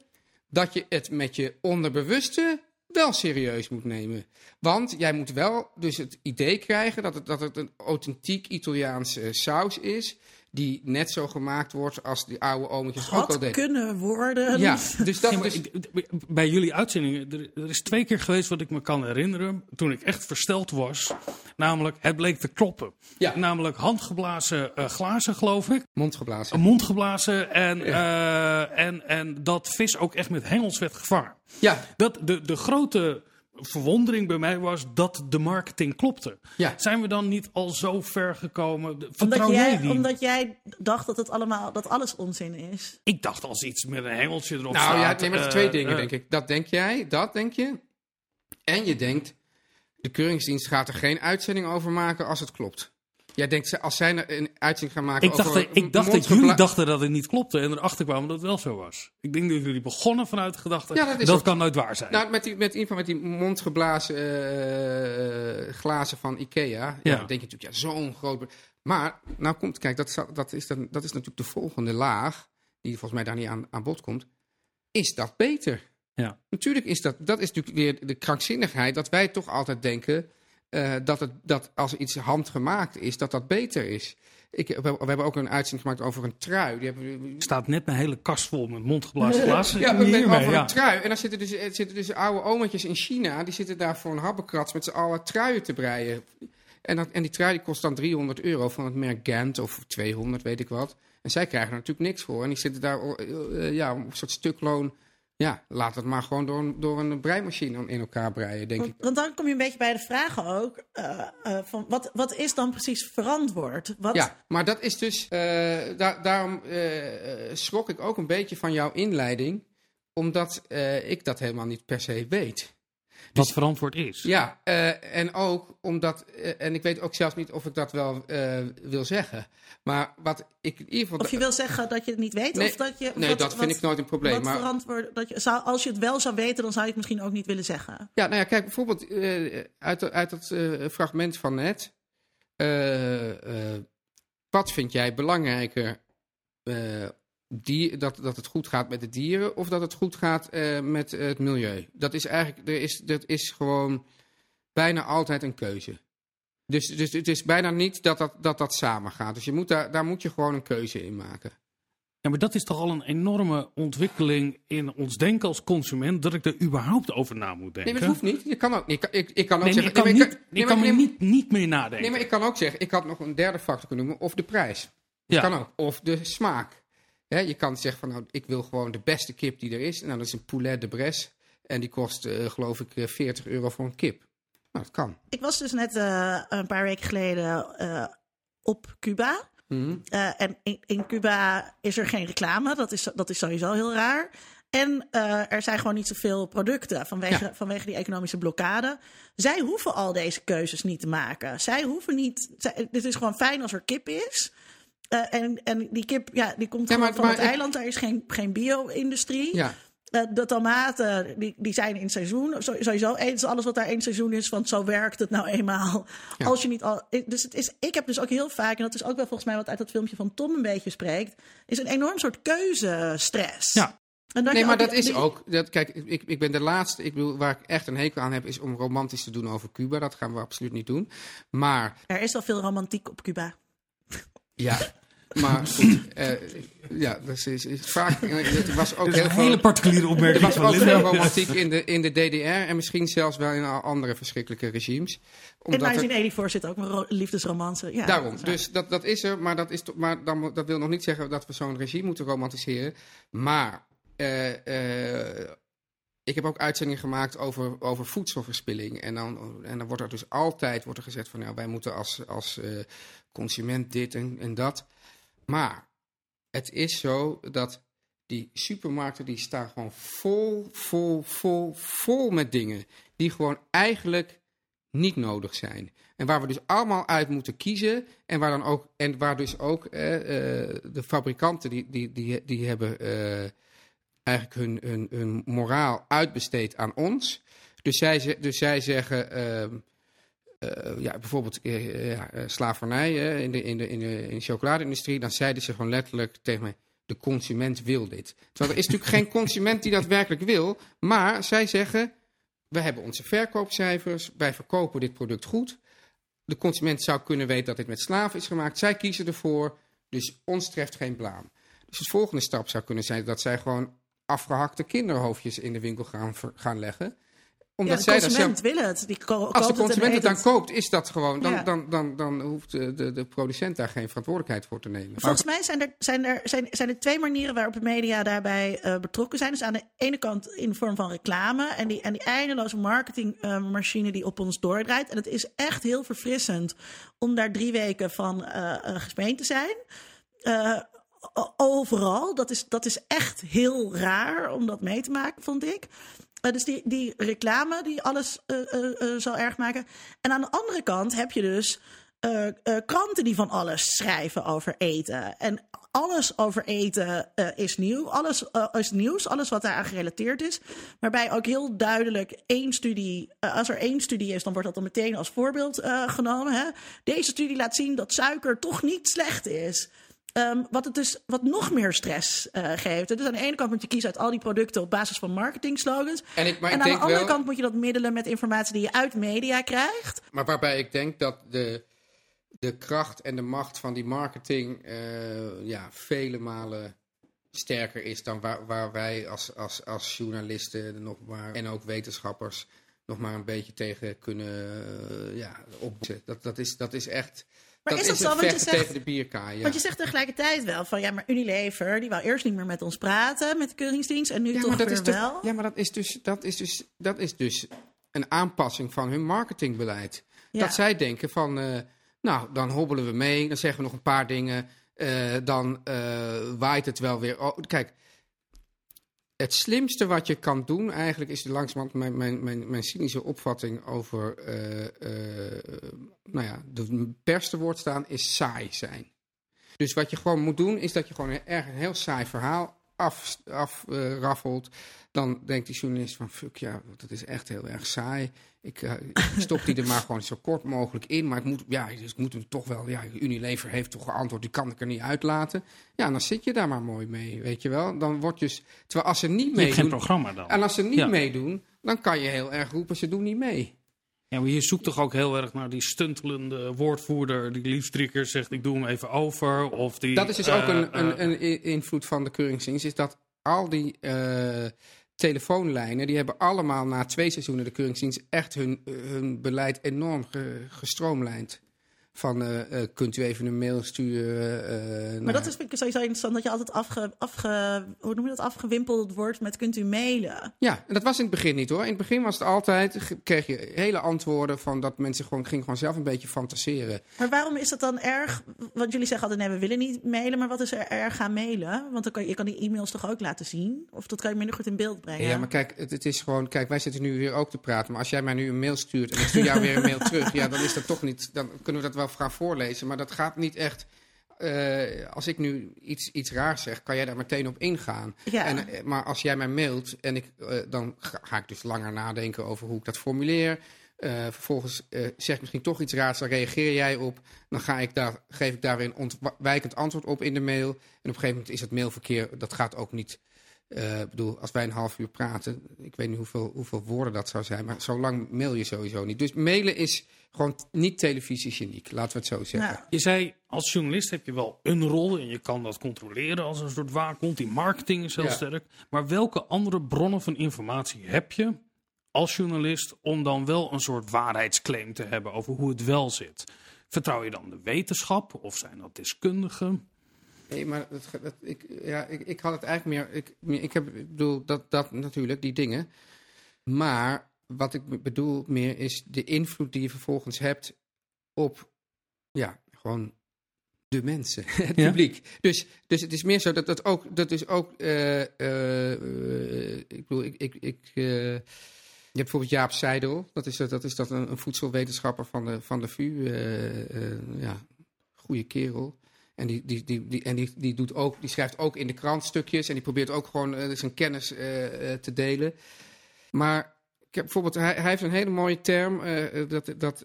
dat je het met je onderbewuste wel serieus moet nemen. Want jij moet wel dus het idee krijgen dat het, dat het een authentiek Italiaanse saus is. Die net zo gemaakt wordt als die oude ometjes ook al Had deden. kunnen worden. Ja, dus dat Ja, dus, ik- bij jullie uitzendingen, er, er is twee keer geweest wat ik me kan herinneren. Toen ik echt versteld was. Namelijk, het bleek te kloppen. Ja. Namelijk handgeblazen eh, glazen, geloof ik. mondgeblazen. Een mond geblazen. En, eh, en, en dat vis ook echt met hengels werd gevangen. Ja, Dat, de, de grote verwondering bij mij was dat de marketing klopte. Ja. Zijn we dan niet al zo ver gekomen? Vertrouw Omdat jij die? omdat jij dacht dat het allemaal, dat alles onzin is. Ik dacht als iets met een hengeltje erop nou staat. ja, nee, maar twee eh, dingen eh, denk ik. Dat denk jij, dat denk je. En je denkt, de keuringsdienst gaat er geen uitzending over maken als het klopt. Jij denkt, als zij een uitzending gaan maken Ik dacht, over ik dacht dat jullie dachten dat het niet klopte en erachter kwamen dat het wel zo was. Ik denk dat jullie begonnen vanuit de gedachte Ja, dat dat, ook- kan nooit waar zijn. Nou, met, die, met in met die mondgeblazen eh, eh, glazen van Ikea. Ja. Dan denk je natuurlijk, ja, zo'n groot... Maar, nou komt, kijk, dat, is- dat, is dan, dat is natuurlijk de volgende laag, die volgens mij daar niet aan, aan bod komt. Is dat beter? ja. Natuurlijk is dat, dat is natuurlijk weer de krankzinnigheid, dat wij toch altijd denken eh, dat, het, dat als iets handgemaakt is, dat dat beter is. Ik, we, we hebben ook een uitzending gemaakt over een trui. Die hebben Er staat net mijn hele kast vol met mondgeblazen glazen. ja, we hebben over ja. een trui. En dan zitten dus, zitten dus oude ometjes in China. Die zitten daar voor een habbekrats met z'n allen truien te breien. En, dat, en die trui die kost dan 300 euro van het merk Gant of 200, weet ik wat. En zij krijgen er natuurlijk niks voor. En die zitten daar eh, ja, op een soort stukloon. Ja, laat het maar gewoon door een, door een breimachine in elkaar breien, denk ik. Want, dan kom je een beetje bij de vragen ook. eh, eh, van wat, wat is dan precies verantwoord? Wat, Ja, maar dat is dus. eh, daar, daarom schrok ik ook een beetje van jouw inleiding. Omdat ik dat helemaal niet per se weet. Wat verantwoord is. Ja, eh, en ook omdat, eh, en ik weet ook zelfs niet of ik dat wel eh, wil zeggen. Maar wat ik in ieder geval. Of je wil zeggen dat je het niet weet? Nee, of dat je, nee, wat- dat vind wat- ik nooit een probleem. Wat Maar, verantwoord, dat je, zou, als je het wel zou weten, dan zou je het misschien ook niet willen zeggen. ja, nou ja, kijk, bijvoorbeeld eh, uit, uit dat eh, fragment van net. eh, eh, wat vind jij belangrijker? Die, dat, dat het goed gaat met de dieren of dat het goed gaat eh, met het milieu? Dat is eigenlijk, er is, dat is gewoon bijna altijd een keuze. Dus, dus het is bijna niet dat dat, dat, dat samen gaat. Dus je moet daar, daar moet je gewoon een keuze in maken. Ja, maar dat is toch al een enorme ontwikkeling in ons denken als consument, dat ik er überhaupt over na moet denken. Nee, maar het hoeft niet. Je kan ook, ik, ik, ik kan ook Nee, zeggen... ik kan, niet, ik nee, kan er niet, niet meer nadenken. Nee, maar ik kan ook zeggen, ik had nog een derde factor kunnen noemen, of de prijs. Dat Ja. kan ook. Of de smaak. Hè, je kan zeggen van, nou, ik wil gewoon de beste kip die er is. Nou, dat is een poulet de Bresse. En die kost, eh, geloof ik, eh, 40 euro voor een kip. Nou, dat kan. Ik was dus net eh, een paar weken geleden eh, op Cuba. Mhm. Eh, en in, in Cuba is er geen reclame. Dat is, dat is sowieso heel raar. En eh, er zijn gewoon niet zoveel producten vanwege, Ja. vanwege die economische blokkade. Zij hoeven al deze keuzes niet te maken. Zij hoeven niet. Zij, het is gewoon fijn als er kip is. Eh, en, en die kip, ja, die komt Ja, gewoon maar- van maar het ik- eiland. Daar is geen, geen bio-industrie. Ja. Eh, de tomaten, die, die zijn in seizoen. Zo- Sowieso eten ze alles wat daar in seizoen is. Want zo werkt het nou eenmaal. Ja. Als je niet al, dus het is, ik heb dus ook heel vaak, en dat is ook wel volgens mij wat uit dat filmpje van Tom een beetje spreekt. Is een enorm soort keuzestress. Ja. En Nee, maar dat die- is die- ook. Dat, kijk, ik, ik ben de laatste. Ik bedoel, waar ik echt een hekel aan heb, is om romantisch te doen over Cuba. Dat gaan we absoluut niet doen. Maar Er is wel veel romantiek op Cuba. Ja, maar goed, eh, ja, dat is, is vaak. Het was ook heel een veel. hele particuliere Er opmerking was van ook Linda. veel romantiek in de, in de DDR en misschien zelfs wel in andere verschrikkelijke regimes. In Omdat er- 1984 zit ook een ro- liefdesromance. Ja, Daarom, dat dus dat, dat is er, maar, dat, is, toch- maar dan, dat wil nog niet zeggen dat we zo'n regime moeten romantiseren. Maar eh, eh, ik heb ook uitzendingen gemaakt over, over voedselverspilling. En dan, en dan wordt er dus altijd wordt er gezegd van ja, wij moeten als, als eh, consument dit en, en dat. Maar het is zo dat die supermarkten die staan gewoon vol, vol, vol, vol met dingen die gewoon eigenlijk niet nodig zijn. En waar we dus allemaal uit moeten kiezen. En waar, dan ook, en waar dus ook eh, eh, de fabrikanten die, die, die, die hebben eh, eigenlijk hun, hun, hun moraal uitbesteed aan ons. Dus zij, dus zij zeggen. ehm, eh, ja, bijvoorbeeld eh, ja, eh, slavernij eh, in, de, in, de, in, de, in de chocoladeindustrie. Dan zeiden ze gewoon letterlijk tegen mij. De consument wil dit. Terwijl er is natuurlijk geen consument die dat werkelijk wil. Maar zij zeggen. We hebben onze verkoopcijfers. Wij verkopen dit product goed. De consument zou kunnen weten dat dit met slaven is gemaakt. Zij kiezen ervoor. Dus ons treft geen blaam. Dus de volgende stap zou kunnen zijn dat zij gewoon afgehakte kinderhoofdjes in de winkel gaan, gaan leggen. Ja, Omdat de zij zelf, consument wil het. Die ko- als de consument het dan koopt, is dat gewoon. Dan, Ja. dan, dan, dan hoeft de, de, de producent daar geen verantwoordelijkheid voor te nemen. Volgens mij zijn er, zijn, er, zijn, zijn er twee manieren waarop de media daarbij eh, betrokken zijn. Dus aan de ene kant in de vorm van reclame en die, en die eindeloze marketingmachine die op ons doordraait. En het is echt heel verfrissend om daar drie weken van eh eh, gespeend te zijn. Eh, overal. Dat is, dat is echt heel raar om dat mee te maken, vond ik. Eh, dus die, die reclame die alles eh, eh, zal erg maken. En aan de andere kant heb je dus kranten die van alles schrijven over eten. En alles over eten is nieuw. Alles is nieuws. Alles wat daaraan gerelateerd is. Waarbij ook heel duidelijk één studie. als er één studie is, dan wordt dat dan meteen als voorbeeld genomen. Hè? Deze studie laat zien dat suiker toch niet slecht is. Ehm, wat het dus wat nog meer stress eh, geeft. Dus aan de ene kant moet je kiezen uit al die producten op basis van marketingslogans. En ik, maar en ik aan de andere wel, kant moet je dat middelen met informatie die je uit media krijgt. maar waarbij ik denk dat de, de kracht en de macht van die marketing eh, ja, vele malen sterker is dan waar, waar wij als, als, als journalisten nog maar, en ook wetenschappers nog maar een beetje tegen kunnen eh, ja, opzetten. Dat, dat, is, dat is echt. Maar dat is dat zo? Want je zegt- tegen de bierkaai. Want je zegt tegelijkertijd wel van ja, maar Unilever, die wou eerst niet meer met ons praten met de keuringsdienst en nu Ja, toch weer toch- wel. ja, maar dat is, dus, dat, is dus, dat is dus een aanpassing van hun marketingbeleid. Ja. Dat zij denken van, eh, nou, dan hobbelen we mee, dan zeggen we nog een paar dingen, eh, dan eh, waait het wel weer. Oh, kijk, het slimste wat je kan doen eigenlijk is langzamerhand mijn, mijn, mijn, mijn cynische opvatting over, eh, eh, nou ja, de beste woord staan is saai zijn. Dus wat je gewoon moet doen is dat je gewoon een, erg een heel saai verhaal af, eh, raffelt, dan denkt die journalist van fuck ja, dat is echt heel erg saai. Ik eh, ik stop die er maar gewoon zo kort mogelijk in. Maar ik moet, ja, dus ik moet hem toch wel. Ja, Unilever heeft toch geantwoord, die kan ik er niet uitlaten. Ja, dan zit je daar maar mooi mee, weet je wel. Dan wordt dus. Terwijl als ze niet Je hebt geen meedoen. programma dan. En als ze niet Ja. meedoen, dan kan je heel erg roepen, ze doen niet mee. Ja, maar je zoekt toch ook heel erg naar die stuntelende woordvoerder die liefst drie keer zegt ik doe hem even over. Of die, Dat is dus eh, ook een, eh, een, een i- invloed van de keuringsdienst. Is dat al die eh, telefoonlijnen, die hebben allemaal na twee seizoenen de keuringsdienst echt hun, hun beleid enorm ge- gestroomlijnd. Van eh, eh, kunt u even een mail sturen. eh, Maar dat is sowieso interessant dat je altijd afge, afge, hoe noem je dat, afgewimpeld wordt met kunt u mailen. Ja, en dat was in het begin niet hoor. In het begin was het altijd, kreeg je hele antwoorden van dat mensen gewoon, gingen gewoon zelf een beetje fantaseren. Maar waarom is dat dan erg? Want jullie zeggen altijd nee, we willen niet mailen, maar wat is er erg aan mailen? Want dan kan, je kan die e-mails toch ook laten zien? Of dat kan je minder goed in beeld brengen? Ja, maar kijk, het, het is gewoon. Kijk, wij zitten nu weer ook te praten. Maar als jij mij nu een mail stuurt en ik stuur jou weer een mail terug, ja, dan is dat toch niet. Dan kunnen we dat wel gaan voorlezen. Maar dat gaat niet echt. eh, als ik nu iets, iets raars zeg, kan jij daar meteen op ingaan. Ja. En, eh, maar als jij mij mailt en ik, eh, dan ga, ga ik dus langer nadenken over hoe ik dat formuleer. Vervolgens zeg ik misschien toch iets raars, dan reageer jij op. Dan ga ik daar, geef ik daar weer een ontwijkend antwoord op in de mail. En op een gegeven moment is het mailverkeer, dat gaat ook niet. Eh, Ik bedoel, als wij een half uur praten, ik weet niet hoeveel, hoeveel woorden dat zou zijn, maar zo lang mail je sowieso niet. Dus mailen is gewoon niet televisiegeniek, laten we het zo zeggen. Nou, Je zei, als journalist heb je wel een rol en je kan dat controleren als een soort waakhond. Die marketing is heel Ja. sterk. Maar welke andere bronnen van informatie heb je als journalist om dan wel een soort waarheidsclaim te hebben over hoe het wel zit? Vertrouw je dan de wetenschap of zijn dat deskundigen? Nee, maar dat, dat, ik, ja, ik, ik had het eigenlijk meer. Ik, ik, heb, ik bedoel, dat, dat natuurlijk, die dingen. Maar wat ik be- bedoel meer is de invloed die je vervolgens hebt op. Ja, gewoon de mensen, het Ja. publiek. Dus, dus het is meer zo dat dat ook. Dat is ook eh, eh, ik bedoel, ik. ik, ik eh, je hebt bijvoorbeeld Jaap Seidel, dat is, dat is dat een, een voedselwetenschapper van de, van de VU. ja, goede kerel. En, die, die, die, die, en die, die, doet ook, die schrijft ook in de krant stukjes en die probeert ook gewoon eh, zijn kennis eh, eh, te delen. Maar ik heb bijvoorbeeld, hij, hij heeft een hele mooie term, dat, dat,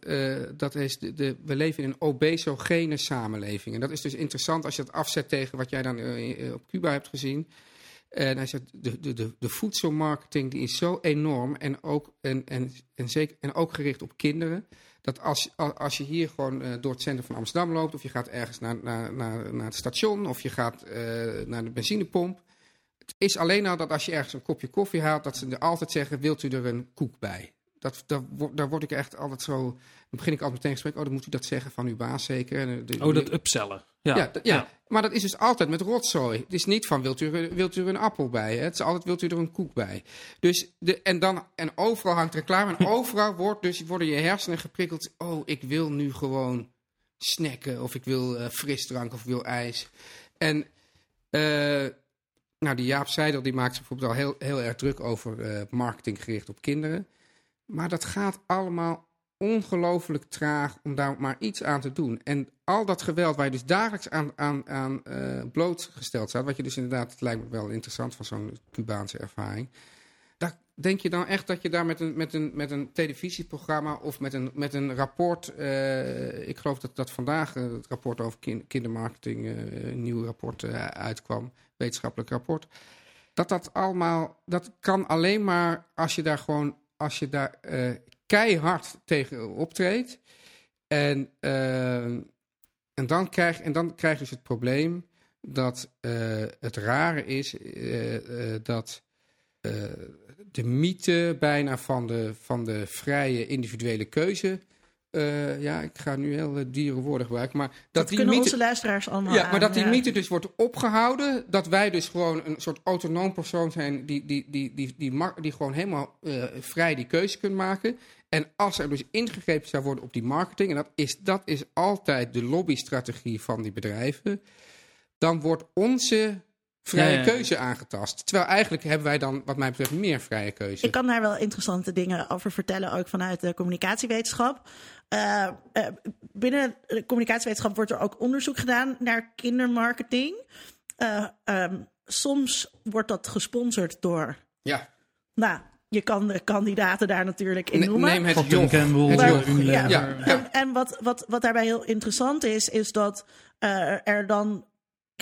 dat is de, we leven in een obesogene samenleving. En dat is dus interessant als je dat afzet tegen wat jij dan op Cuba hebt gezien. En hij zegt, de, de, de, de voedselmarketing die is zo enorm en ook, en, en, en, zeker, en ook gericht op kinderen. Dat als, als je hier gewoon eh, door het centrum van Amsterdam loopt, of je gaat ergens naar, naar, naar, naar het station, of je gaat eh, naar de benzinepomp. Het is alleen al dat als je ergens een kopje koffie haalt, dat ze er altijd zeggen: Wilt u er een koek bij? Dat, dat, daar word ik echt altijd zo. Dan begin ik altijd meteen gesprek. Oh, dan moet u dat zeggen van uw baas zeker. Eh, Oh, dat upsellen. Ja, ja, maar dat is dus altijd met rotzooi. Het is niet van wilt u, er- wilt u er een appel bij. Hè? Het is altijd wilt u er een koek bij. Dus de, en, dan, en overal hangt reclame. En overal wordt dus, worden je hersenen geprikkeld. Oh, ik wil nu gewoon snacken. Of ik wil eh, frisdrank of ik wil ijs. En eh, nou, die Jaap Seidel die maakt zich bijvoorbeeld al heel, heel erg druk over eh, marketing gericht op kinderen. Maar dat gaat allemaal ongelooflijk traag om daar maar iets aan te doen. En al dat geweld waar je dus dagelijks aan, aan, aan eh, blootgesteld staat, wat je dus inderdaad, lijkt me wel interessant van zo'n Cubaanse ervaring. Daar denk je dan echt dat je daar met een, met een, met een televisieprogramma of met een, met een rapport, eh, ik geloof dat, dat vandaag eh, het rapport over kin- kindermarketing, een nieuw rapport uitkwam, wetenschappelijk rapport. Dat dat allemaal, dat kan alleen maar als je daar gewoon, als je daar keihard tegen optreedt. En, en, dan krijg, en dan krijg je dus het probleem dat eh, het rare is eh, eh, dat de mythe bijna van de, van de vrije individuele keuze. Eh, ja, ik ga nu heel uh, dierenwoorden gebruiken. Maar dat, Dat, die kunnen mythe, onze luisteraars allemaal ja, maar dat die ja. mythe dus wordt opgehouden. Dat wij dus gewoon een soort autonoom persoon zijn. die, die, die, die, die, ma- die gewoon helemaal eh, vrij die keuze kunt maken. En als er dus ingegrepen zou worden op die marketing. en dat is, dat is altijd de lobbystrategie van die bedrijven. dan wordt onze vrije Ja, ja. keuze aangetast. Terwijl eigenlijk hebben wij dan, wat mij betreft, meer vrije keuze. Ik kan daar wel interessante dingen over vertellen, ook vanuit de communicatiewetenschap. Eh, eh, binnen de communicatiewetenschap wordt er ook onderzoek gedaan naar kindermarketing. Eh, ehm, soms wordt dat gesponsord door. Ja. Nou, je kan de kandidaten daar natuurlijk in noemen. neem het Maar- eh, Unilever. ja, Ja, ja. En, en wat, wat, wat daarbij heel interessant is, is dat eh, er dan.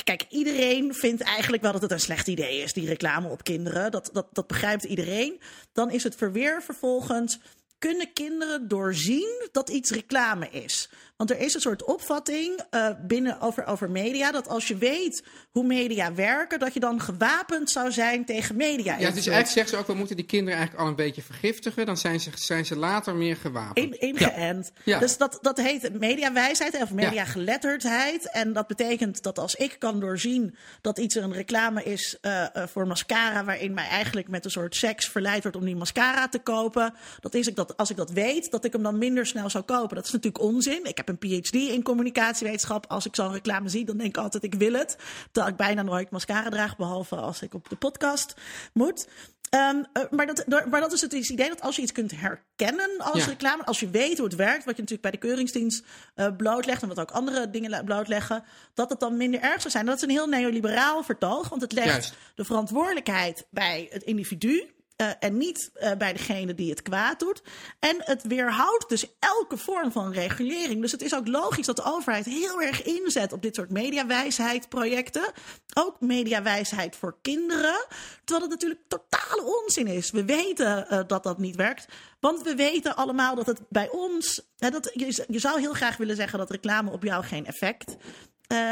Kijk, iedereen vindt eigenlijk wel dat het een slecht idee is, die reclame op kinderen. Dat, dat, dat begrijpt iedereen. Dan is het verweer vervolgens. Kunnen kinderen doorzien dat iets reclame is? Want er is een soort opvatting eh, binnen over, over media. Dat als je weet hoe media werken, dat je dan gewapend zou zijn tegen media. Ja, dus eigenlijk zegt ze ook, we moeten die kinderen eigenlijk al een beetje vergiftigen. Dan zijn ze, zijn ze later meer gewapend. In, ingeënt. Ja. Dus dat, dat heet mediawijsheid of mediageletterdheid. En dat betekent dat als ik kan doorzien dat iets een reclame is eh, eh, voor mascara, waarin mij eigenlijk met een soort seks verleid wordt om die mascara te kopen, dat is ik dat als ik dat weet, dat ik hem dan minder snel zou kopen. Dat is natuurlijk onzin. Ik heb een PhD in communicatiewetenschap. Als ik zo'n reclame zie, dan denk ik altijd ik wil het. Terwijl ik bijna nooit mascara draag, behalve als ik op de podcast moet. Ehm, eh, maar, dat, maar dat is het idee dat als je iets kunt herkennen als Ja. reclame, als je weet hoe het werkt, wat je natuurlijk bij de keuringsdienst eh, blootlegt en wat ook andere dingen blootleggen, dat het dan minder erg zou zijn. Dat is een heel neoliberaal vertoog, want het legt Juist. de verantwoordelijkheid bij het individu. Eh, en niet eh, bij degene die het kwaad doet. En het weerhoudt dus elke vorm van regulering. Dus het is ook logisch dat de overheid heel erg inzet op dit soort mediawijsheid-projecten. Ook mediawijsheid voor kinderen. Terwijl het natuurlijk totale onzin is. We weten eh, dat dat niet werkt. Want we weten allemaal dat het bij ons. hè, dat, je, je zou heel graag willen zeggen dat reclame op jou geen effect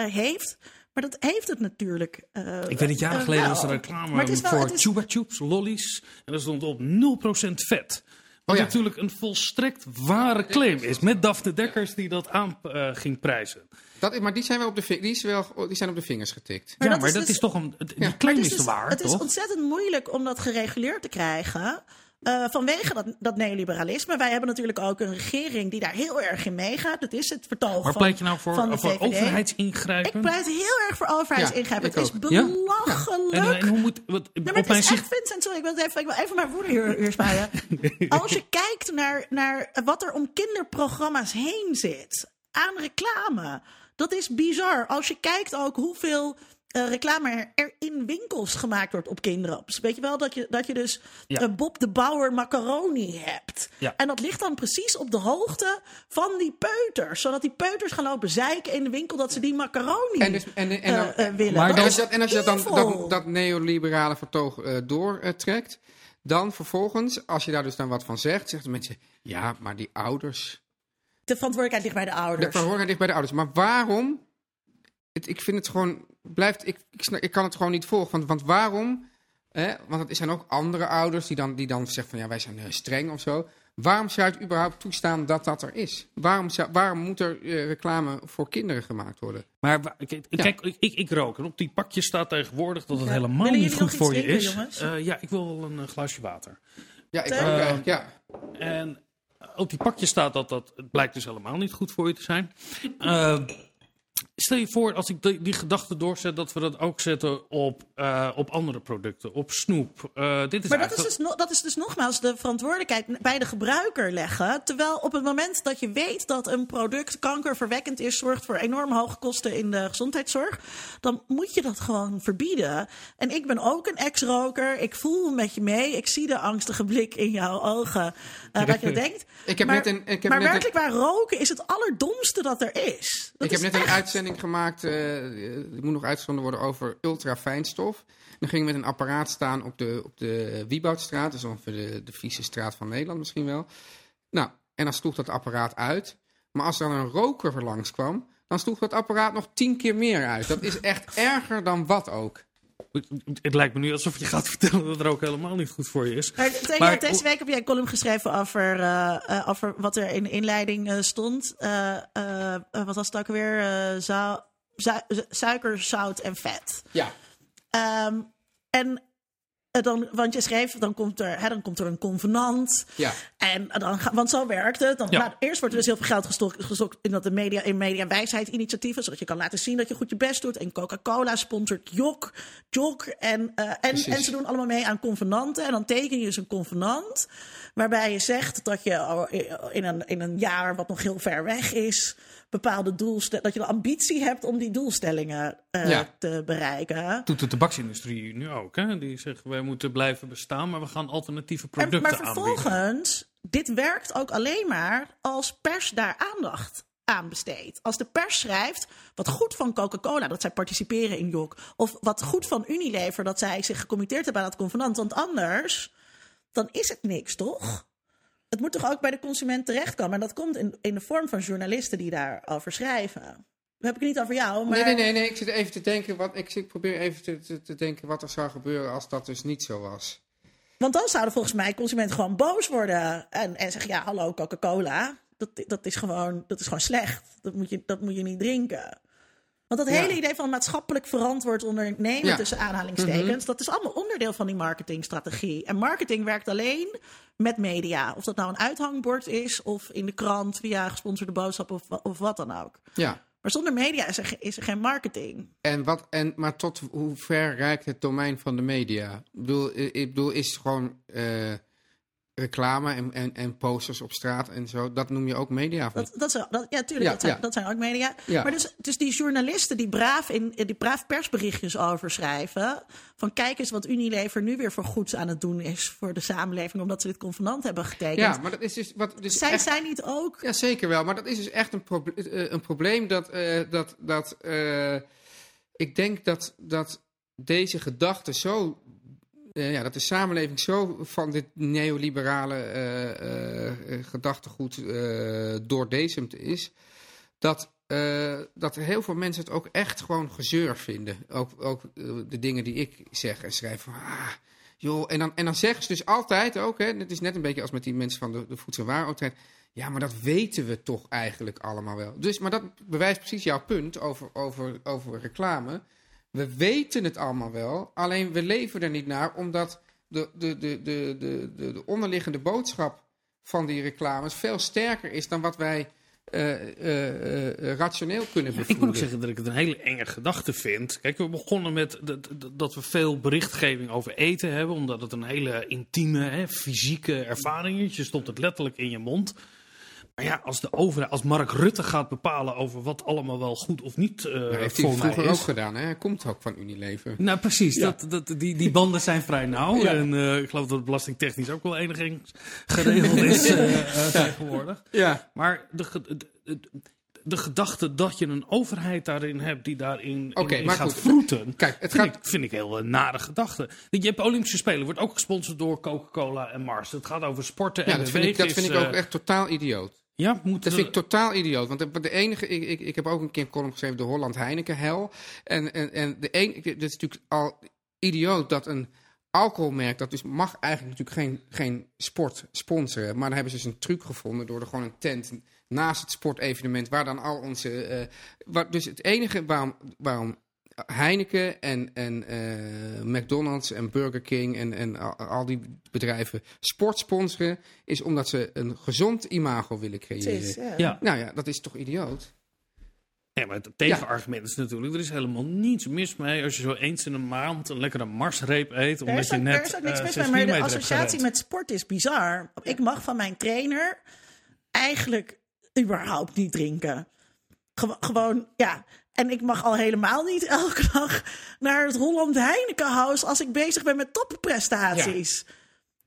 heeft. Maar dat heeft het natuurlijk. eh, Ik weet het jaren eh, geleden was er reclame Maar het is wel- voor het is- Chupa Chups, lollies. En dat stond op 0% vet. Wat ja. natuurlijk een volstrekt ware claim is. Met Daphne Dekkers die dat aan eh, ging prijzen. Dat, maar die zijn, wel op de, die, is wel, die zijn op de vingers getikt. Maar ja, dat maar is dat dus- is toch een... Die Ja. claim is, het te waar, Het is ontzettend moeilijk om dat gereguleerd te krijgen. Eh, vanwege dat, dat neoliberalisme. Wij hebben natuurlijk ook een regering die daar heel erg in meegaat. Dat is het vertoog van, pleit je nou voor, van overheidsingrijpen? Ik pleit heel erg voor overheidsingrijpen. Ja, het is ook. Ja? belachelijk. En, en hoe moet... Wat, maar op het mijn is zicht... echt, Vincent, sorry, ik wil, even, ik wil even mijn woorden hier. Als je kijkt naar, naar wat er om kinderprogramma's heen zit, aan reclame, dat is bizar. Als je kijkt ook hoeveel eh, reclame er in winkels gemaakt wordt op kinderen. Dus weet je wel dat je, dat je dus Ja. eh, Bob de Bauer macaroni hebt. Ja. En dat ligt dan precies op de hoogte van die peuters. Zodat die peuters gaan lopen zeiken in de winkel dat ze die macaroni En dus- en- en dan- eh, eh, willen. Maar Dat En is als je dat, en als je dat, dan, dat, dat neoliberale vertoog eh, doortrekt, dan vervolgens, als je daar dus dan wat van zegt, zeggen de mensen, ja, maar die ouders, De verantwoordelijkheid ligt bij de de ouders. verantwoordelijkheid ligt bij de ouders. Maar waarom? Het, ik vind het gewoon, blijft, ik, ik, snap- ik kan het gewoon niet volgen. Want, want waarom? Hè, want er zijn ook andere ouders die dan, die dan zeggen van ja, wij zijn eh, streng of zo. Waarom zou je het überhaupt toestaan dat dat er is? Waarom, zou, waarom moet er eh, reclame voor kinderen gemaakt worden? Maar kijk, kijk, ik, ik, ik rook. En op die pakjes staat tegenwoordig dat het Ja. helemaal Willen niet goed voor je is. Eh, ja, ik wil wel een eh, glaasje water. Ja, ik ook eigenlijk, ja. En op die pakjes staat dat dat... Het blijkt dus helemaal niet goed voor je te zijn. Stel je voor, als ik die, die gedachte doorzet... dat we dat ook zetten op, eh, op andere producten. Op snoep. Eh, dit is Maar dat is, dus no- dat is dus nogmaals de verantwoordelijkheid bij de gebruiker leggen. Terwijl op het moment dat je weet dat een product kankerverwekkend is, zorgt voor enorm hoge kosten in de gezondheidszorg, dan moet je dat gewoon verbieden. En ik ben ook een ex-roker. Ik voel met je mee. Ik zie de angstige blik in jouw ogen. eh wat je denkt. Ik heb maar net een- ik heb maar net een- werkelijk waar roken is het allerdomste dat er is. Dat ik heb net een echt- uitzending gemaakt, eh die moet nog uitgezonden worden over ultrafijnstof. Dan ging ik met een apparaat staan op de, op de Wieboudstraat, dus ongeveer de, de vieze straat van Nederland misschien wel. Nou, en dan sloeg dat apparaat uit. Maar als er dan een roker er langs kwam, dan sloeg dat apparaat nog tien keer meer uit. Dat is echt erger dan wat ook. Het lijkt me nu alsof je gaat vertellen dat er ook helemaal niet goed voor je is. Maar tegen- Maar- deze week heb jij een column geschreven over, eh, eh, over wat er in de inleiding eh, stond. Eh, eh, eh, wat was het ook weer? Eh, zu- suiker, zout en vet. Ja. Ehm, en dan, want je schreef, dan komt er, hè, dan komt er een convenant. Ja. En dan, ga- want zo werkt het. Dan, Ja. nou, eerst wordt er dus heel veel geld gestokt, gestokt in, dat de media, in media wijsheid initiatieven. Zodat je kan laten zien dat je goed je best doet. En Coca-Cola sponsort Jok, Jok. En, eh, en, en ze doen allemaal mee aan convenanten. En dan teken je dus een convenant. Waarbij je zegt dat je in een, in een jaar wat nog heel ver weg is. Bepaalde doelstellingen. Dat je de ambitie hebt om die doelstellingen eh, Ja. te bereiken. Doet de tabaksindustrie nu ook. Hè? Die zeggen wij moeten blijven bestaan, maar we gaan alternatieve En, producten maar aanbieden. vervolgens, dit werkt ook alleen maar als pers daar aandacht aan besteedt. Als de pers schrijft wat goed van Coca-Cola, dat zij participeren in JOK. Of wat goed van Unilever, dat zij zich gecommitteerd hebben aan het convenant. Want anders, dan is het niks, toch? Het moet toch ook bij de consument terechtkomen. En dat komt in, in de vorm van journalisten die daarover schrijven. Heb ik het niet over jou, maar... Nee, nee, nee, nee. Ik zit even te denken. Wat, ik zit, probeer even te, te, te denken wat er zou gebeuren als dat dus niet zo was. Want dan zouden volgens mij consumenten gewoon boos worden. En, en zeggen, ja, hallo Coca-Cola. Dat, dat, is gewoon, dat is gewoon slecht. Dat moet je, dat moet je niet drinken. Want dat Ja. hele idee van maatschappelijk verantwoord ondernemen Ja. tussen aanhalingstekens, dat is allemaal onderdeel van die marketingstrategie. En marketing werkt alleen met media. Of dat nou een uithangbord is, of in de krant via gesponsorde boodschap of, of wat dan ook. Ja. Maar zonder media is er, is er geen marketing. En wat, en, maar tot hoe ver reikt het domein van de media? Ik bedoel, ik bedoel is gewoon eh, reclame en, en, en posters op straat en zo? Dat noem je ook media? Dat, dat, is, dat, ja, tuurlijk, Ja, dat, zijn, ja. dat zijn ook media. Ja. Maar dus, dus die journalisten die braaf, in, die braaf persberichtjes over schrijven... van kijk eens wat Unilever nu weer voor goeds aan het doen is... voor de samenleving, omdat ze dit convenant hebben getekend. Ja, maar dat is dus wat. Dus Zij echt- zijn niet ook... Ja, zeker wel. Maar dat is dus echt een, eh, een probleem dat. eh, dat, dat eh, ik denk dat, dat deze gedachte zo. Eh, ja, dat de samenleving zo van dit neoliberale eh, eh, gedachtegoed doordezemd is. Dat, dat heel veel mensen het ook echt gewoon gezeur vinden. Ook, ook de dingen die ik zeg en schrijf. Van, ah, joh, en, dan, en dan zeggen ze dus altijd ook. Hè, het is net een beetje als met die mensen van de, de Voedsel en. Ja, maar dat weten we toch eigenlijk allemaal wel. Dus, maar dat bewijst precies jouw punt over, over, over reclame. We weten het allemaal wel, alleen we leven er niet naar, omdat de, de, de, de, de, de, de onderliggende boodschap van die reclames veel sterker is dan wat wij eh, eh, eh, rationeel kunnen Ik bevoeren. moet ook zeggen dat ik het een hele enge gedachte vind. Kijk, we begonnen met dat, dat- dat we veel berichtgeving over eten hebben, omdat het een hele intieme, hè, fysieke ervaring is. Je stopt het letterlijk in je mond. Maar ja, als de overheid, als Mark Rutte gaat bepalen over wat allemaal wel goed of niet eh Dat heeft hij vroeger ook gedaan, hè? Hij komt ook van Unilever. Nou, precies. Dat, dat, die, die banden zijn vrij nauw. Ja. En eh, ik geloof dat het belastingtechnisch ook wel enigszins geregeld is eh, tegenwoordig. Ja, Maar de, de, de, de gedachte dat je een overheid daarin hebt die daarin in- Oké, in maar gaat goed. vroeten, Kijk, het vind, gaat- ik, vind ik heel een nare gedachte. Je hebt Olympische Spelen, wordt ook gesponsord door Coca-Cola en Mars. Het gaat over sporten ja en dat, vind ik, dat vind ik ook echt totaal idioot. Ja, Dat vind ik totaal idioot. Want de, enige, ik, ik, ik heb ook een keer column geschreven, de Holland Heineken hel. En, en, en de een, het is natuurlijk al idioot dat een alcoholmerk, dat dus mag eigenlijk natuurlijk geen, geen sport sponsoren. Maar dan hebben ze dus een truc gevonden door er gewoon een tent naast het sportevenement, waar dan al onze. waar, dus het enige waarom, waarom Heineken en, en eh, McDonald's en Burger King en, en al, die bedrijven sport sponsoren, is omdat ze een gezond imago willen creëren. Ja. Ja. Nou ja, dat is toch idioot? Ja, maar het tegenargument is natuurlijk, er is helemaal niets mis mee als je zo eens in een maand een lekkere marsreep eet. Er Omdat is, je ook, net er is ook niks eh, mis zes mee, maar de associatie met sport is bizar. Ik mag van mijn trainer eigenlijk überhaupt niet drinken. Gewo- gewoon, ja. En ik mag al helemaal niet elke dag naar het Holland Heinekenhuis als ik bezig ben met topprestaties.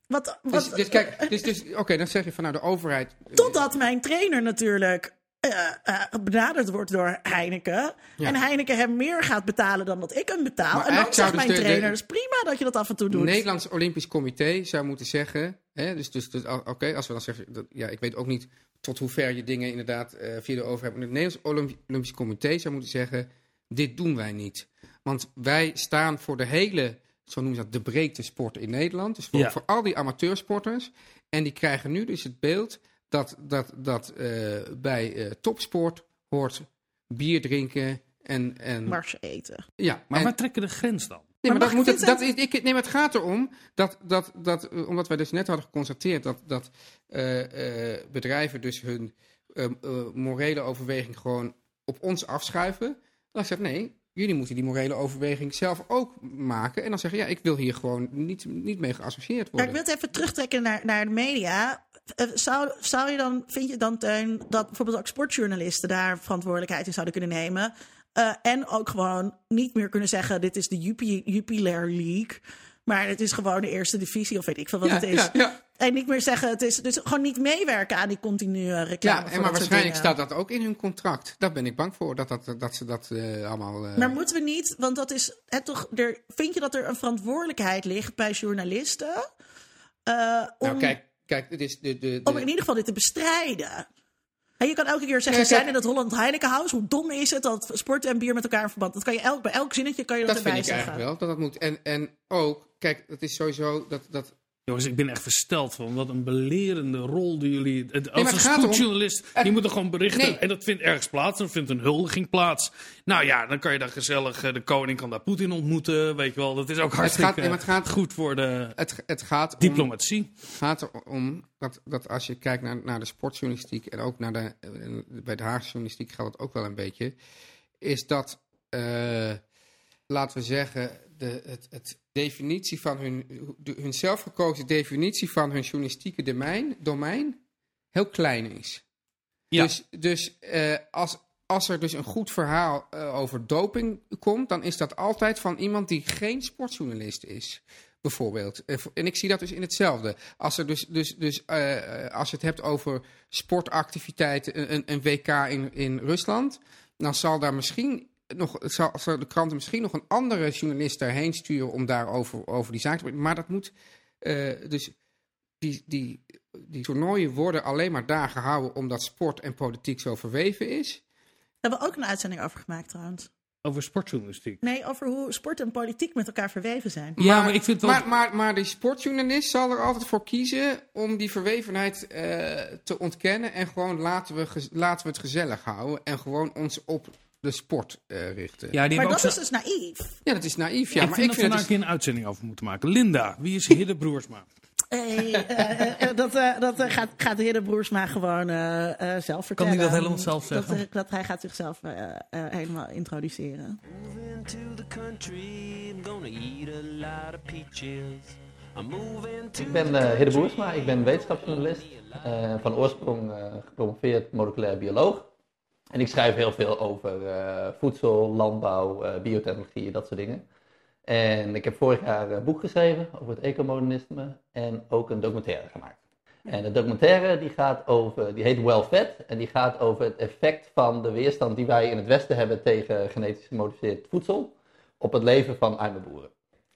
Wat, wat, dus kijk, dus, dus, oké, dan zeg je van nou de overheid. Totdat mijn trainer natuurlijk eh, eh, benaderd wordt door Heineken. Ja. En Heineken hem meer gaat betalen dan dat ik hem betaal. Maar en dan zegt dus mijn de- de- trainer, het is prima dat je dat af en toe doet. Nederlands Olympisch Comité zou moeten zeggen. Hè, dus, dus, dus, oké, als we dan zeggen. Dat, ja, ik weet ook niet tot hoe ver je dingen inderdaad eh, via de overheid. Maar het Nederlands Olympi- Olympisch Comité zou moeten zeggen. Dit doen wij niet. Want wij staan voor de hele, zo noemen ze dat, de breedte sport in Nederland. Dus voor, Ja. voor al die amateursporters. En die krijgen nu dus het beeld dat, dat, dat eh, bij eh, topsport hoort bier drinken en... en Mars eten. ja, Maar en- waar trekken de grens dan? Nee, maar, Maar dat moet het, dat, is- ik, nee, maar het gaat erom dat, dat, dat eh, omdat wij dus net hadden geconstateerd dat, dat eh, eh, bedrijven dus hun eh, eh, morele overweging gewoon op ons afschuiven. Dan zeg ik nee, jullie moeten die morele overweging zelf ook maken. En dan zeggen ja, ik wil hier gewoon niet, niet mee geassocieerd worden. ik wil het even terugtrekken naar, naar de media. Eh, Zou, zou je dan, vind je dan, Teun, dat bijvoorbeeld ook sportjournalisten daar verantwoordelijkheid in zouden kunnen nemen? Eh, en ook gewoon niet meer kunnen zeggen: dit is de Jupi- Jupiler League. Maar het is gewoon de eerste divisie, of weet ik veel wat Ja, het is. ja, ja. En niet meer zeggen: het is. Dus gewoon niet meewerken aan die continue reclame. Ja, en maar waarschijnlijk staat dat ook in hun contract. Daar ben ik bang voor, dat, dat, dat ze dat eh, allemaal... Maar moeten we niet, want dat is het toch. Er, vind je dat er een verantwoordelijkheid ligt bij journalisten? eh, om, nou, kijk, kijk, het is de... de, de om in ieder geval dit te bestrijden. En je kan elke keer zeggen, Ja, we zijn in het Holland Heinekenhuis. Hoe dom is het dat sport en bier met elkaar in verband... Dat kan je elk, bij elk zinnetje kan je dat, dat vind erbij ik zeggen. eigenlijk wel, dat dat moet. En, en ook, kijk, het is sowieso dat... dat Jongens, ik ben echt versteld van wat een belerende rol die jullie. het- Als maar een het gaat sportjournalist, het- die moet er gewoon berichten. Nee. En dat vindt ergens plaats. Dan vindt een huldiging plaats. Nou ja, dan kan je daar gezellig. eh, De koning kan daar Poetin ontmoeten. Weet je wel, dat is ook hartstikke gaat- ja, maar het gaat- goed voor de het, het gaat om... diplomatie. Het gaat erom dat, dat als je kijkt naar, naar de sportjournalistiek en ook naar de, bij de Haagse journalistiek geldt het ook wel een beetje, is dat, eh, laten we zeggen, de het, het definitie van hun, de- hun zelfgekozen definitie van hun journalistieke domein, domein heel klein is. Ja. Dus, dus eh, als, als er dus een goed verhaal eh, over doping komt, dan is dat altijd van iemand die geen sportjournalist is. Bijvoorbeeld. Eh, En ik zie dat dus in hetzelfde. Als, er dus, dus, dus, als je het hebt over sportactiviteiten, een, een- een WK in, in Rusland, dan zal daar misschien nog, zal, zal de kranten misschien nog een andere journalist daarheen sturen om daarover over die zaak te praten. Maar dat moet. eh, dus die, die, die toernooien worden alleen maar daar gehouden omdat sport en politiek zo verweven is. Daar hebben we ook een uitzending over gemaakt trouwens. Over sportjournalistiek. Nee, over hoe sport en politiek met elkaar verweven zijn. Ja, maar ik vind wel- Maar, maar, maar de sportjournalist zal er altijd voor kiezen om die verwevenheid eh, te ontkennen. En gewoon laten we, laten we het gezellig houden. En gewoon ons op de sport eh, richten. Ja. Ja, die Maar dat is dus naïef. dat is naïef. Ja, ik maar vind ik dat we vind daar het een keer een uitzending over moeten maken. Linda, wie is Hidde Broersma? Hey, eh, eh, dat eh, dat gaat, gaat de heer de Broersma gewoon zelf vertellen. hij dat helemaal zelf Dat, zeggen? eh, dat hij gaat zichzelf helemaal introduceren. Moving to the country, I'm gonna eat a lot of peaches. I'm moving to Ik ben eh Hidde Boersma, ik ben wetenschapsjournalist. eh, van oorsprong eh, gepromoveerd moleculair bioloog. En ik schrijf heel veel over eh, voedsel, landbouw, eh, biotechnologie, dat soort dingen. En ik heb vorig jaar een boek geschreven over het ecomodernisme en ook een documentaire gemaakt. En de documentaire die gaat over, die heet Well Fed en die gaat over het effect van de weerstand die wij in het Westen hebben tegen genetisch gemodificeerd voedsel op het leven van arme boeren.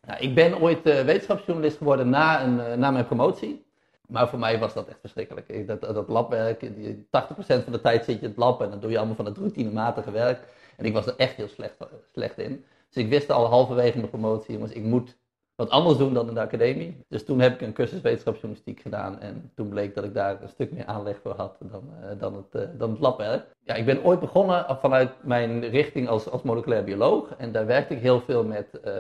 Nou, ik ben ooit eh, wetenschapsjournalist geworden na, na mijn promotie. Maar voor mij was dat echt verschrikkelijk. Ik- Dat, dat labwerk, die 80% van de tijd zit je in het lab en dan doe je allemaal van het routinematige werk. En ik was er echt heel slecht, slecht in. Dus ik wist al halverwege mijn promotie, jongens, ik moet wat anders doen dan in de academie. Dus toen heb ik een cursus wetenschapsjournalistiek gedaan. En toen bleek dat ik daar een stuk meer aanleg voor had dan, eh, dan, het, eh, dan het labwerk. Ja, ik ben ooit begonnen vanuit mijn richting als, als moleculair bioloog. En daar werkte ik heel veel met, eh,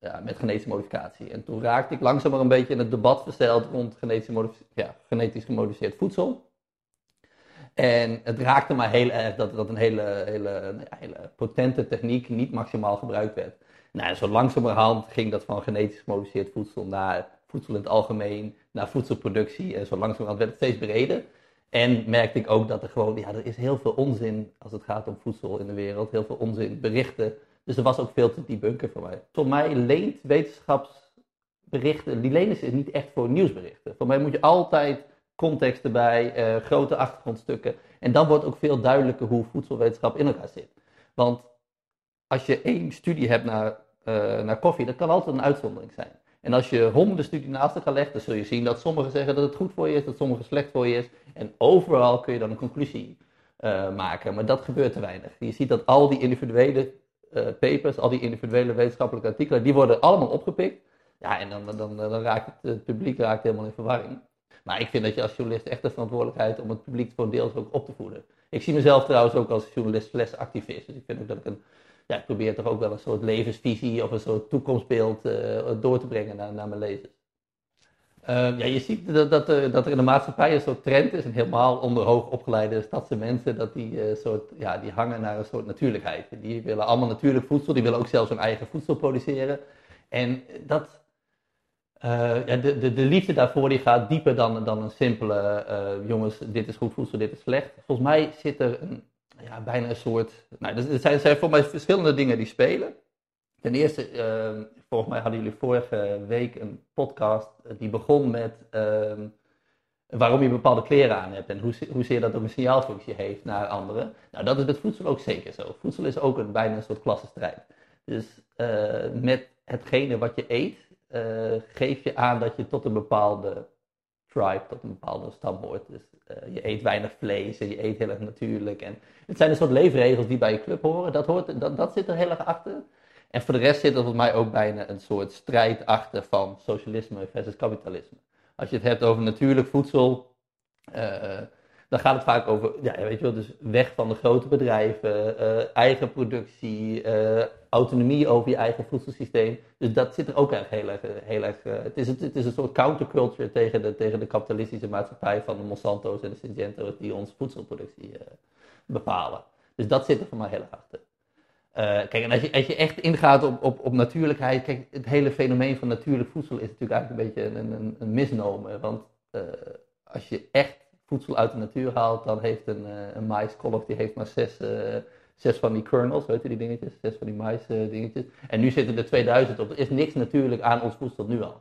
ja, met genetische modificatie. En toen raakte ik langzaam een beetje in het debat verzeild rond genetische modif- ja, genetisch gemodificeerd voedsel. En het raakte mij heel erg dat dat een hele, hele, hele potente techniek niet maximaal gebruikt werd. Nou, zo langzamerhand ging dat van genetisch gemodificeerd voedsel naar voedsel in het algemeen, naar voedselproductie. En zo langzamerhand werd het steeds breder. En merkte ik ook dat er gewoon, ja, er is heel veel onzin als het gaat om voedsel in de wereld. Heel veel onzin, berichten. Dus er was ook veel te debunken voor mij. Voor mij leent wetenschapsberichten, die lenen zich niet echt voor nieuwsberichten. Voor mij moet je altijd context erbij, eh, grote achtergrondstukken. En dan wordt ook veel duidelijker hoe voedselwetenschap in elkaar zit. Want als je één studie hebt naar, eh, naar koffie, dat kan altijd een uitzondering zijn. En als je honderden studies naast elkaar legt, dan zul je zien dat sommigen zeggen dat het goed voor je is, dat sommigen slecht voor je is. En overal kun je dan een conclusie eh, maken, maar dat gebeurt te weinig. Je ziet dat al die individuele eh, papers, al die individuele wetenschappelijke artikelen, die worden allemaal opgepikt. Ja, en dan, dan, dan raakt het, het publiek raakt helemaal in verwarring. Maar ik vind dat je als journalist echt de verantwoordelijkheid om het publiek voor deels ook op te voeden. Ik zie mezelf trouwens ook als journalist slash activist. Dus ik vind ook dat ik een, ja, ik probeer toch ook wel een soort levensvisie of een soort toekomstbeeld eh, door te brengen naar, naar mijn lezers. Eh, ja, je ziet dat, dat, er, dat er in de maatschappij een soort trend is, en helemaal onder hoog opgeleide stadse mensen, dat die, eh, soort, ja, die hangen naar een soort natuurlijkheid. Die willen allemaal natuurlijk voedsel, die willen ook zelfs hun eigen voedsel produceren. En dat, ja, de, de, de liefde daarvoor die gaat dieper dan, dan een simpele, jongens, dit is goed voedsel, dit is slecht. Volgens mij zit er een, ja, bijna een soort. Nou, er zijn, voor mij verschillende dingen die spelen. Ten eerste, ehm, volgens mij hadden jullie vorige week een podcast eh, die begon met ehm, waarom je bepaalde kleren aan hebt en hoe, hoezeer dat ook een signaalfunctie heeft naar anderen. Nou, dat is met voedsel ook zeker zo. Voedsel is ook een, bijna een soort klassenstrijd. Dus eh, met hetgene wat je eet, eh, geef je aan dat je tot een bepaalde tribe, tot een bepaalde stam hoort. Dus eh, je eet weinig vlees en je eet heel erg natuurlijk. En het zijn een soort leefregels die bij je club horen. Dat, hoort, dat, dat zit er heel erg achter. En voor de rest zit er volgens mij ook bijna een soort strijd achter van socialisme versus kapitalisme. Als je het hebt over natuurlijk voedsel, eh, dan gaat het vaak over, ja, weet je wel, dus weg van de grote bedrijven, eh, eigen productie, eh, autonomie over je eigen voedselsysteem. Dus dat zit er ook echt heel erg, heel erg het, is, het is een soort counterculture tegen de, tegen de kapitalistische maatschappij van de Monsanto's en de Syngento's die onze voedselproductie bepalen. Dus dat zit er voor mij heel erg achter. kijk, en als je, als je echt ingaat op, op, op natuurlijkheid, kijk, het hele fenomeen van natuurlijk voedsel is natuurlijk eigenlijk een beetje een, een, een misnomer. Want als je echt voedsel uit de natuur haalt, dan heeft een, uh, een maiskolf die heeft maar zes, uh, zes van die kernels, weet je die dingetjes, zes van die mais uh, dingetjes. En nu zitten er 2000 op. Er is niks natuurlijk aan ons voedsel nu al.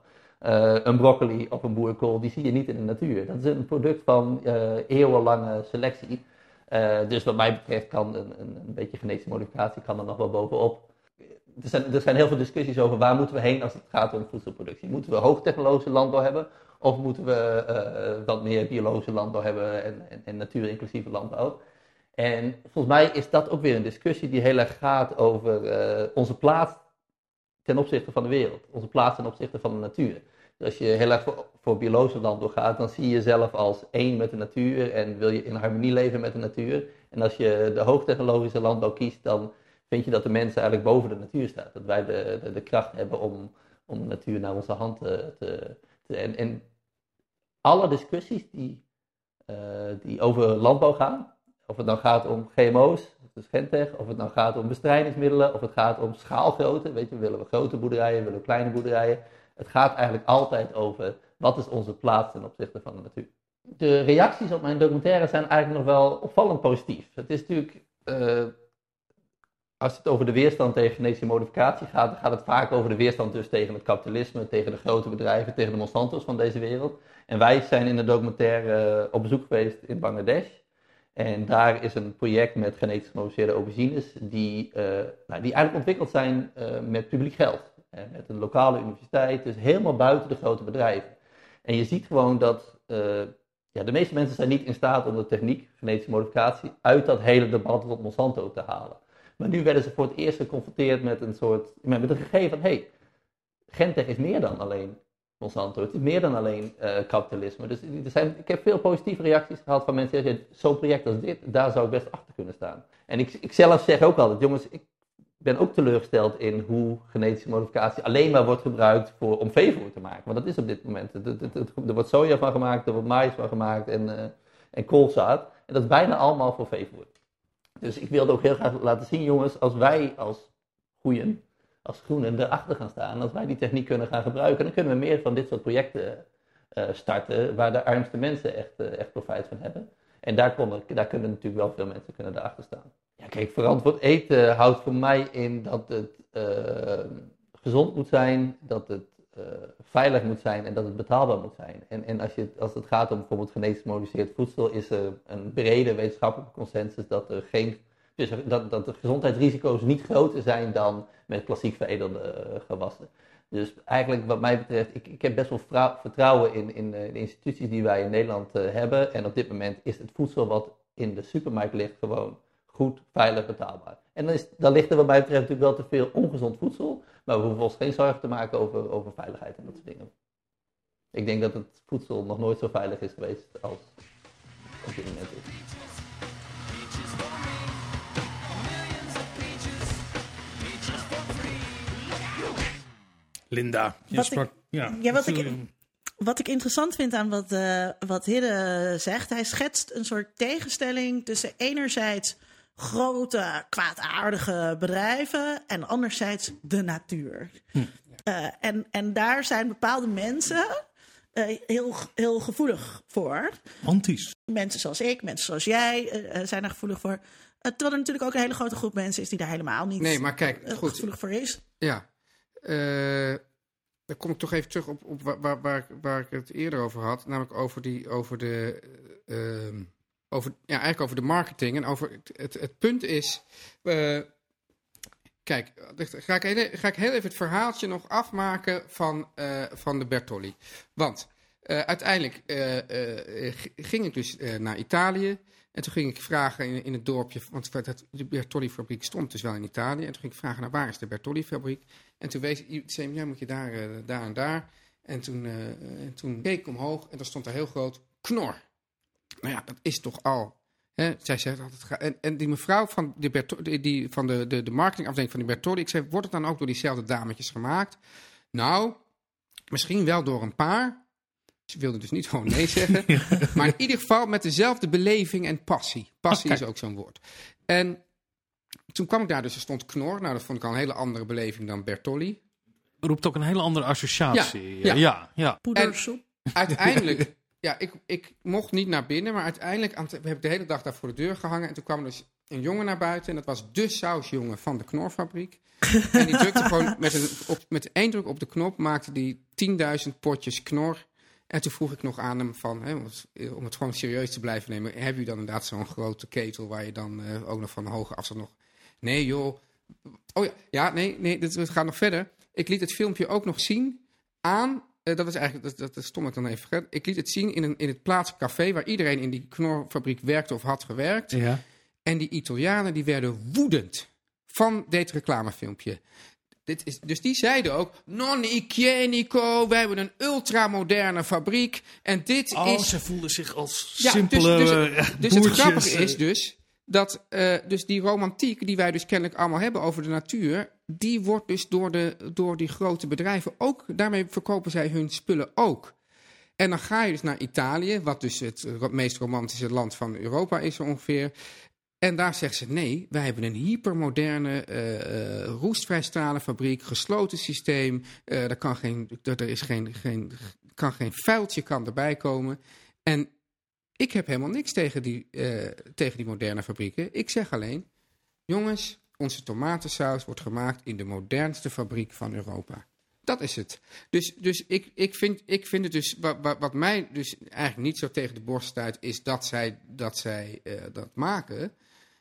een broccoli of een boerkool, die zie je niet in de natuur. Dat is een product van eeuwenlange selectie. dus wat mij betreft kan een, een, een, beetje genetische modificatie kan er nog wel bovenop. Er zijn, er zijn heel veel discussies over waar moeten we heen als het gaat om voedselproductie. Moeten we hoogtechnologische landbouw hebben of moeten we uh, wat meer biologische landbouw hebben en, en, en natuurinclusieve landbouw? En volgens mij is dat ook weer een discussie die heel erg gaat over uh, onze plaats ten opzichte van de wereld. Onze plaats ten opzichte van de natuur. Dus als je heel erg voor, biologische landbouw gaat, dan zie je jezelf als één met de natuur en wil je in harmonie leven met de natuur. En als je de hoogtechnologische landbouw kiest, dan vind je dat de mensen eigenlijk boven de natuur staat. Dat wij de, de, kracht hebben om, om de natuur naar onze hand te, te en, en alle discussies die, uh, die over landbouw gaan, of het nou gaat om GMO's, dus Gentech, of het nou gaat om bestrijdingsmiddelen, of het gaat om schaalgrootte, weet je, willen we grote boerderijen, willen we kleine boerderijen. Het gaat eigenlijk altijd over wat is onze plaats ten opzichte van de natuur. De reacties op mijn documentaire zijn eigenlijk nog wel opvallend positief. Het is natuurlijk uh, als het over de weerstand tegen genetische modificatie gaat, dan gaat het vaak over de weerstand dus tegen het kapitalisme, tegen de grote bedrijven, tegen de Monsanto's van deze wereld. En wij zijn in de documentaire op bezoek geweest in Bangladesh. En daar is een project met genetisch gemodificeerde aubergines, die, uh, nou, die eigenlijk ontwikkeld zijn uh, met publiek geld. Met een lokale universiteit, dus helemaal buiten de grote bedrijven. En je ziet gewoon dat ja, de meeste mensen zijn niet in staat om de techniek, genetische modificatie, uit dat hele debat rond Monsanto te halen. Maar nu werden ze voor het eerst geconfronteerd met een soort, met een gegeven van, hey, Gentech is meer dan alleen Monsanto, het is meer dan alleen uh, kapitalisme. Dus er zijn, ik heb veel positieve reacties gehad van mensen die zeggen, zo'n project als dit, daar zou ik best achter kunnen staan. En ik, ik zelf zeg ook altijd, jongens, ik ben ook teleurgesteld in hoe genetische modificatie alleen maar wordt gebruikt voor, om veevoer te maken. Want dat is op dit moment. Er wordt soja van gemaakt, er wordt maïs van gemaakt en, uh, en koolzaad. En dat is bijna allemaal voor veevoer. Dus ik wilde ook heel graag laten zien, jongens, als wij als goeien, als groenen erachter gaan staan, als wij die techniek kunnen gaan gebruiken, dan kunnen we meer van dit soort projecten uh, starten, waar de armste mensen echt, uh, echt profijt van hebben. En daar, konden, daar kunnen natuurlijk wel veel mensen kunnen erachter staan. Ja, kijk, verantwoord eten houdt voor mij in dat het uh, gezond moet zijn, dat het uh, veilig moet zijn en dat het betaalbaar moet zijn. En, en als, je, als het gaat om bijvoorbeeld genetisch gemodificeerd voedsel, is er een brede wetenschappelijke consensus dat er geen. Dus dat, dat de gezondheidsrisico's niet groter zijn dan met klassiek veredelde uh, gewassen. Dus eigenlijk, wat mij betreft, ik, ik heb best wel vertrouwen in, in uh, de instituties die wij in Nederland hebben. En op dit moment is het voedsel wat in de supermarkt ligt gewoon goed, veilig, betaalbaar. En dan, is, dan ligt er wat mij betreft natuurlijk wel te veel ongezond voedsel. Maar we hoeven ons geen zorgen te maken over, over veiligheid en dat soort dingen. Ik denk dat het voedsel nog nooit zo veilig is geweest als op dit moment is. Linda, je Wat sprak... ik- ja, ja, wat ik- sorry. Wat ik interessant vind aan wat, eh wat Hidde zegt, hij schetst een soort tegenstelling tussen enerzijds grote, kwaadaardige bedrijven en anderzijds de natuur. Eh, en, en daar zijn bepaalde mensen eh, heel, heel gevoelig voor. Antisch. Mensen zoals ik, mensen zoals jij eh, zijn er gevoelig voor. terwijl er natuurlijk ook een hele grote groep mensen is die daar helemaal niet Nee, maar kijk, goed. gevoelig voor is. Ja. Dan kom ik toch even terug op, op waar, waar, waar, ik- waar ik het eerder over had. Namelijk over, die, over de. Over, ja, eigenlijk over de marketing. En over het, het, punt is. eh, kijk, ga ik, heel, ga ik heel even het verhaaltje nog afmaken van, eh, van de Bertolli. Want eh, uiteindelijk ging ik dus naar Italië. En toen ging ik vragen in, in het dorpje, want de Bertolli-fabriek stond dus wel in Italië. En toen ging ik vragen, naar waar is de Bertolli-fabriek? En toen wees iemand, zei, ja, moet je daar, daar en daar. En toen, en toen keek ik omhoog en daar stond er heel groot Knor. Nou ja, dat is toch al... Hè, zij zegt altijd, en, en die mevrouw van, die, die, van de, de, de marketingafdeling van die Bertolli, ik zei, wordt het dan ook door diezelfde dametjes gemaakt? Nou, misschien wel door een paar. Ze wilde dus niet gewoon nee zeggen. Maar in ieder geval met dezelfde beleving en passie. Passie is ook zo'n woord. En toen kwam ik daar, dus er stond Knor. Nou, dat vond ik al een hele andere beleving dan Bertolli. Roept ook een hele andere associatie. Ja. ja. ja, Poedersoep. Uiteindelijk, ja, ik, ik mocht niet naar binnen, maar uiteindelijk we hebben de hele dag daar voor de deur gehangen. En toen kwam er dus een jongen naar buiten en dat was de sausjongen van de Knorfabriek. en die drukte gewoon met, een, op, met één druk op de knop, maakte die 10.000 potjes knor. En toen vroeg ik nog aan hem van, hè, om, het, om het gewoon serieus te blijven nemen, heb u dan inderdaad zo'n grote ketel waar je dan eh, ook nog van hoge afstand nog... Nee joh, oh ja, ja nee, nee, dit, het gaat nog verder. Ik liet het filmpje ook nog zien aan, dat is eigenlijk, dat, dat, dat stond ik dan even vergeten. Ik liet het zien in, een, in het plaatselijke café waar iedereen in die knorfabriek werkte of had gewerkt. ja. En die Italianen die werden woedend van dit reclamefilmpje. Dit is, dus die zeiden ook, non hygienico, wij hebben een ultramoderne fabriek. En dit Oh, is... ze voelden zich als Ja, simpele dus, eh, dus, dus het grappige eh. is dus dat eh, dus die romantiek die wij dus kennelijk allemaal hebben over de natuur, die wordt dus door, de, door die grote bedrijven ook, daarmee verkopen zij hun spullen ook. En dan ga je dus naar Italië, wat dus het meest romantische land van Europa is ongeveer. En daar zeggen ze, nee, wij hebben een hypermoderne eh eh roestvrij gesloten systeem. eh er kan geen, er is geen, geen, kan geen vuiltje kan erbij komen. En ik heb helemaal niks tegen die, tegen die moderne fabrieken. Ik zeg alleen, jongens, onze tomatensaus wordt gemaakt in de modernste fabriek van Europa. Dat is het. Dus, dus ik, ik, vind, ik vind het dus, wat, wat, mij dus eigenlijk niet zo tegen de borst stuit, is dat zij dat, zij, eh, dat maken.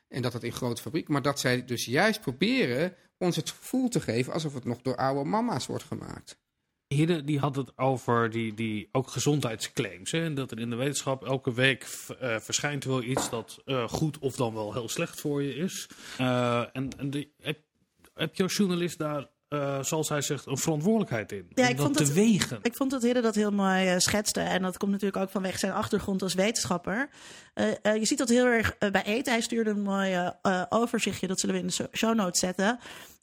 En dat het in grote fabriek, maar dat zij dus juist proberen ons het gevoel te geven alsof het nog door oude mama's wordt gemaakt. Hidde die had het over die, die ook gezondheidsclaims. Hè? En dat er in de wetenschap elke week eh, verschijnt wel iets dat eh, goed of dan wel heel slecht voor je is. Eh, en en die, heb, heb je als journalist daar, zoals hij zegt, een verantwoordelijkheid in? Ja, om ik dat vond te het- wegen. Ik vond dat Hidde dat heel mooi schetste. En dat komt natuurlijk ook vanwege zijn achtergrond als wetenschapper. Je ziet dat heel erg bij eten. Hij stuurde een mooi overzichtje. Dat zullen we in de show notes zetten.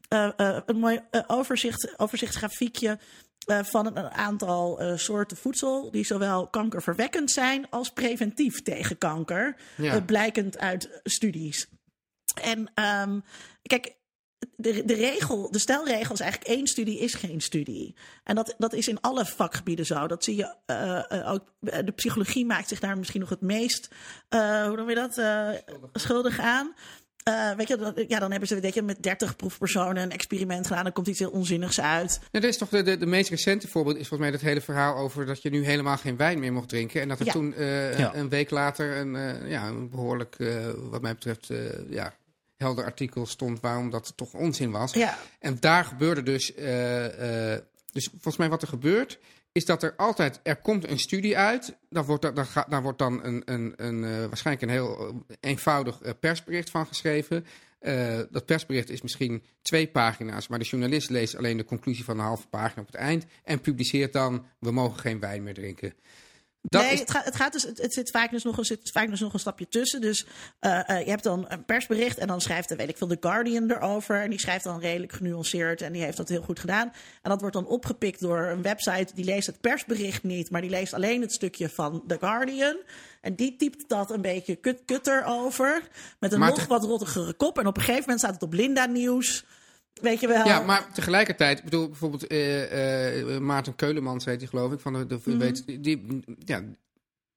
Een mooi overzicht, overzichtsgrafiekje. Eh, van een aantal eh, soorten voedsel die zowel kankerverwekkend zijn als preventief tegen kanker. Ja. eh, blijkend uit studies. En ehm, kijk, de, de regel, de stelregel is eigenlijk één studie is geen studie. En dat, dat is in alle vakgebieden zo. Dat zie je ook. De psychologie maakt zich daar misschien nog het meest, hoe noem je dat, schuldig aan. Eh, weet je, dan, ja, dan hebben ze weet je, met 30 proefpersonen een experiment gedaan. Dan komt iets heel onzinnigs uit. Nou, dat is toch de, de, de meest recente voorbeeld is volgens mij dat hele verhaal over dat je nu helemaal geen wijn meer mocht drinken. En dat er Ja. toen eh, Ja. een week later een, eh, ja, een behoorlijk, eh, wat mij betreft, eh, ja, helder artikel stond waarom dat toch onzin was. Ja, En daar gebeurde dus, eh, eh, dus volgens mij wat er gebeurt, is dat er altijd, er komt een studie uit, daar wordt, daar wordt dan een, een, een, eh, waarschijnlijk een heel eh, eenvoudig eh, persbericht van geschreven. Dat persbericht is misschien twee pagina's, maar de journalist leest alleen de conclusie van een halve pagina op het eind en publiceert dan, we mogen geen wijn meer drinken. Dat nee, is, het, gaat, het, gaat dus, het, het zit vaak dus nog een, zit vaak dus nog een stapje tussen. Dus eh, eh, je hebt dan een persbericht en dan schrijft, weet ik veel, The Guardian erover. En die schrijft dan redelijk genuanceerd en die heeft dat heel goed gedaan. En dat wordt dan opgepikt door een website die leest het persbericht niet, maar die leest alleen het stukje van The Guardian. En die typt dat een beetje kut, kutter over, met een Maar nog te- wat rottigere kop. En op een gegeven moment staat het op Linda Nieuws. Weet je wel. Ja, maar tegelijkertijd, ik bedoel bijvoorbeeld eh, eh, Maarten Keulemans heet die geloof ik, van de, de Mhm. weet, die, ja,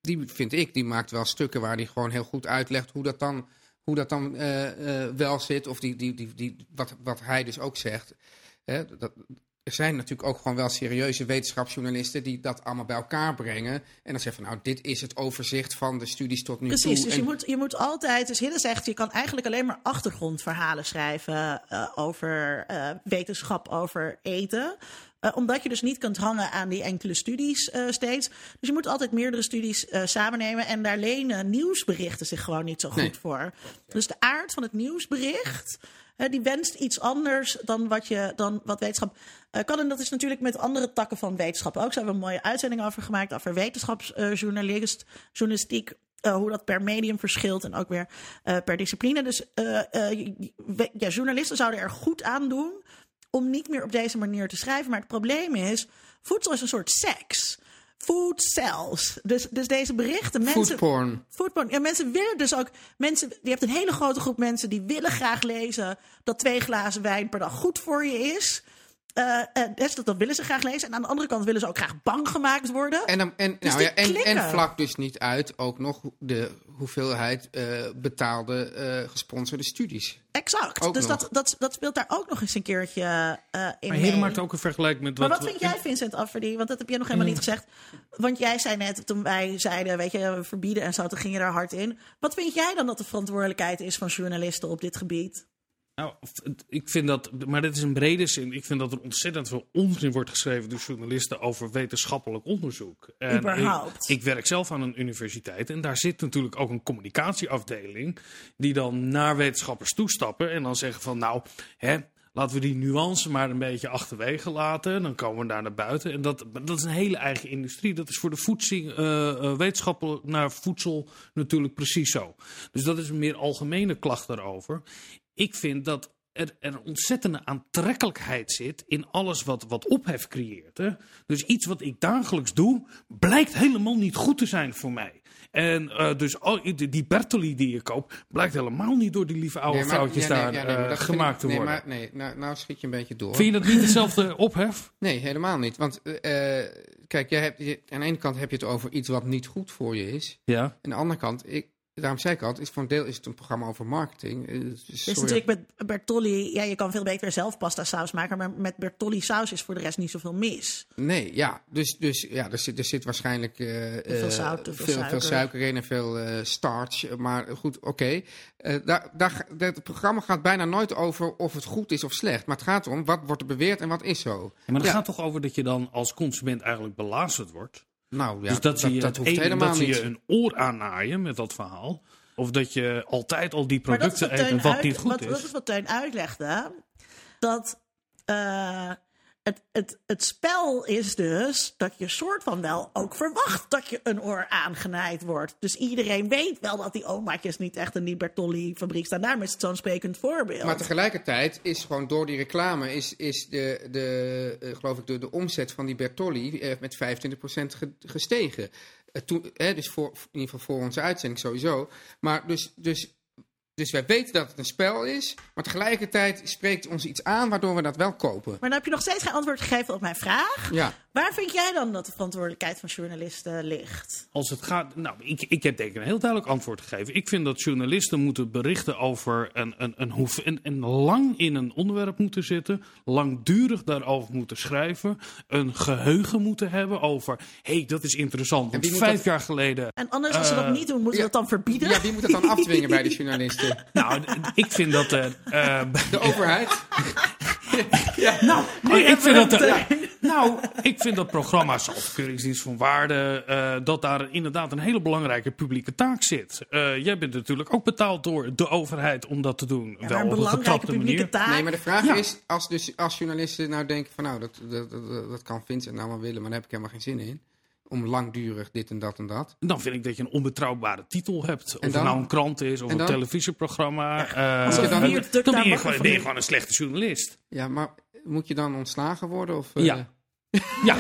die vind ik, die maakt wel stukken waar hij gewoon heel goed uitlegt hoe dat dan, hoe dat dan eh, eh, wel zit. Of die, die, die, die, wat, wat hij dus ook zegt. Hè, dat, er zijn natuurlijk ook gewoon wel serieuze wetenschapsjournalisten die dat allemaal bij elkaar brengen. En dan zeggen van nou, dit is het overzicht van de studies tot nu Precies, toe. dus En- je moet, je moet altijd, dus zegt, je kan eigenlijk alleen maar achtergrondverhalen schrijven eh, over eh, wetenschap, over eten. Eh, omdat je dus niet kunt hangen aan die enkele studies steeds. Dus je moet altijd meerdere studies eh samennemen. En daar lenen nieuwsberichten zich gewoon niet zo goed Nee. voor. Dus de aard van het nieuwsbericht, die wenst iets anders dan wat, je, dan wat wetenschap eh, kan. En dat is natuurlijk met andere takken van wetenschap ook. Daar hebben we een mooie uitzending over gemaakt. Over wetenschapsjournalist, journalistiek. eh, hoe dat per medium verschilt en ook weer eh, per discipline. Dus eh, eh, ja, journalisten zouden er goed aan doen om niet meer op deze manier te schrijven. Maar het probleem is, voedsel is een soort seks. Food sells. Dus, dus deze berichten, mensen... Foodporn. Foodporn. Ja, mensen willen dus ook. Mensen, je hebt een hele grote groep mensen die willen graag lezen dat twee glazen wijn per dag goed voor je is. Dus dat, dat willen ze graag lezen. En aan de andere kant willen ze ook graag bang gemaakt worden. En, dan, en, Dus nou ja, en, en vlak dus niet uit ook nog de hoeveelheid eh, betaalde eh, gesponsorde studies. exact. ook Dus nog. dat, dat, dat speelt daar ook nog eens een keertje eh in Maar mee. hier maakt ook een vergelijking met Maar wat... wat vind jij, Vincent Afferdy? Want dat heb je nog helemaal niet gezegd. Want jij zei net, toen wij zeiden, weet je, we verbieden en zo, toen ging je daar hard in. Wat vind jij dan dat de verantwoordelijkheid is van journalisten op dit gebied? Nou, ik vind dat, maar dit is een brede zin. Ik vind dat er ontzettend veel onzin wordt geschreven door journalisten over wetenschappelijk onderzoek. En Überhaupt. Ik, ik werk zelf aan een universiteit en daar zit natuurlijk ook een communicatieafdeling die dan naar wetenschappers toestappen en dan zeggen van nou, hè, laten we die nuance maar een beetje achterwege laten. Dan komen we daar naar buiten. En dat, dat is een hele eigen industrie. Dat is voor de voedsing, wetenschappen naar voedsel natuurlijk precies zo. Dus dat is een meer algemene klacht daarover. Ik vind dat er, er een ontzettende aantrekkelijkheid zit in alles wat, wat ophef creëert. Hè? Dus iets wat ik dagelijks doe, blijkt helemaal niet goed te zijn voor mij. En eh, dus al, die, Bertoli die je koopt, blijkt helemaal niet door die lieve oude Nee, maar- vrouwtjes ja, nee, daar ja, nee, maar eh, gemaakt ik- te nee, worden. Maar, nee, nou, nou schiet je een beetje door. Vind je dat niet hetzelfde ophef? Nee, helemaal niet. Want eh, kijk, jij hebt, je- aan de ene kant heb je het over iets wat niet goed voor je is. Ja. Aan de andere kant, ik, daarom zei ik al, het is voor een deel is het een programma over marketing. Eh, dus Het is sorry. natuurlijk met Bertolli, ja, je kan veel beter zelf pasta saus maken, maar met Bertolli saus is voor de rest niet zoveel mis. Nee, ja. Dus, dus ja, er zit, er zit waarschijnlijk eh, veel eh, zout, veel veel, suiker. veel suiker in en veel eh, starch. Maar goed, oké. Eh, daar, daar, het programma gaat bijna nooit over of het goed is of slecht. Maar het gaat erom, wat wordt er beweerd en wat is zo? Ja, maar het Ja. gaat toch over dat je dan als consument eigenlijk belazerd wordt. Nou ja, dus dat, zie je, dat hoeft helemaal dat niet. je een oor aannaaien met dat verhaal. Of dat je altijd al die dat producten wat eet wat uit- niet goed wat, is. dat is wat Teun uitlegde. Dat eh, het, het, spel is dus dat je soort van wel ook verwacht dat je een oor aangenaaid wordt. Dus iedereen weet wel dat die omaatjes niet echt die Bertolli fabriek staan. Daarom is het zo'n sprekend voorbeeld. Maar tegelijkertijd is gewoon door die reclame is, is de, de, eh, geloof ik de, de omzet van die Bertolli eh, met 25% ge- gestegen. Eh, dus voor, in ieder geval voor onze uitzending sowieso. Maar dus, dus, dus wij weten dat het een spel is, maar tegelijkertijd spreekt ons iets aan waardoor we dat wel kopen. Maar dan heb je nog steeds geen antwoord gegeven op mijn vraag. Ja, Waar vind jij dan dat de verantwoordelijkheid van journalisten ligt? Als het gaat, nou, ik, ik heb denk ik een heel duidelijk antwoord gegeven. Ik vind dat journalisten moeten berichten over een, een, een, hoef, een, een lang in een onderwerp moeten zitten, langdurig daarover moeten schrijven, een geheugen moeten hebben over, hé, hey, dat is interessant. Want vijf dat- jaar geleden. En anders, als ze dat Eh, niet doen, moeten ja. we dat dan verbieden? ja wie moet het dan afdwingen bij de journalisten? Nou, ik vind dat. eh, eh, De overheid? nou, Nu ik vind dat. eh, nou, ik vind dat programma's zoals Keuringsdienst van Waarde. eh, dat daar inderdaad een hele belangrijke publieke taak zit. Eh, jij bent natuurlijk ook betaald door de overheid om dat te doen. Ja, wel maar een op een belangrijke getrapte publieke manier. taak. Nee, maar de vraag Ja. is, als, dus, als journalisten nou denken van nou, dat, dat, dat, dat kan Vincent nou wel willen, maar daar heb ik helemaal geen zin in. Om langdurig dit en dat en dat. Dan vind ik dat je een onbetrouwbare titel hebt. Of het dan? nou een krant is of En een dan? televisieprogramma. eh, als je er dan- vier dan ben je, gewoon, ben je gewoon een slechte journalist. Ja, maar moet je dan ontslagen worden? Of, eh, Ja. Ja,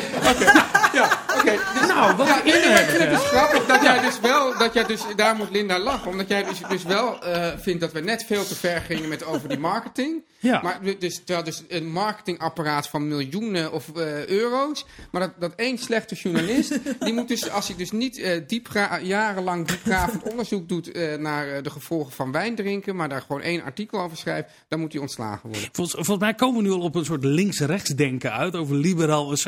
Ja, oké. dus, Nou, wat ja, vind het dus grappig dat jij dus wel, dat jij dus, daar moet Linda lachen, omdat jij dus, dus wel eh, vindt dat we net veel te ver gingen met over die marketing. Ja. Maar du- dus, terwijl dus een marketingapparaat van miljoenen of eh, euro's, maar dat, dat één slechte journalist, die moet dus, als hij dus niet eh, diepgra- jarenlang diepgravend onderzoek doet eh, naar de gevolgen van wijn drinken, maar daar gewoon één artikel over schrijft, dan moet hij ontslagen worden. volgens, volgens mij komen we nu al op een soort links-rechts denken uit over liberaal Het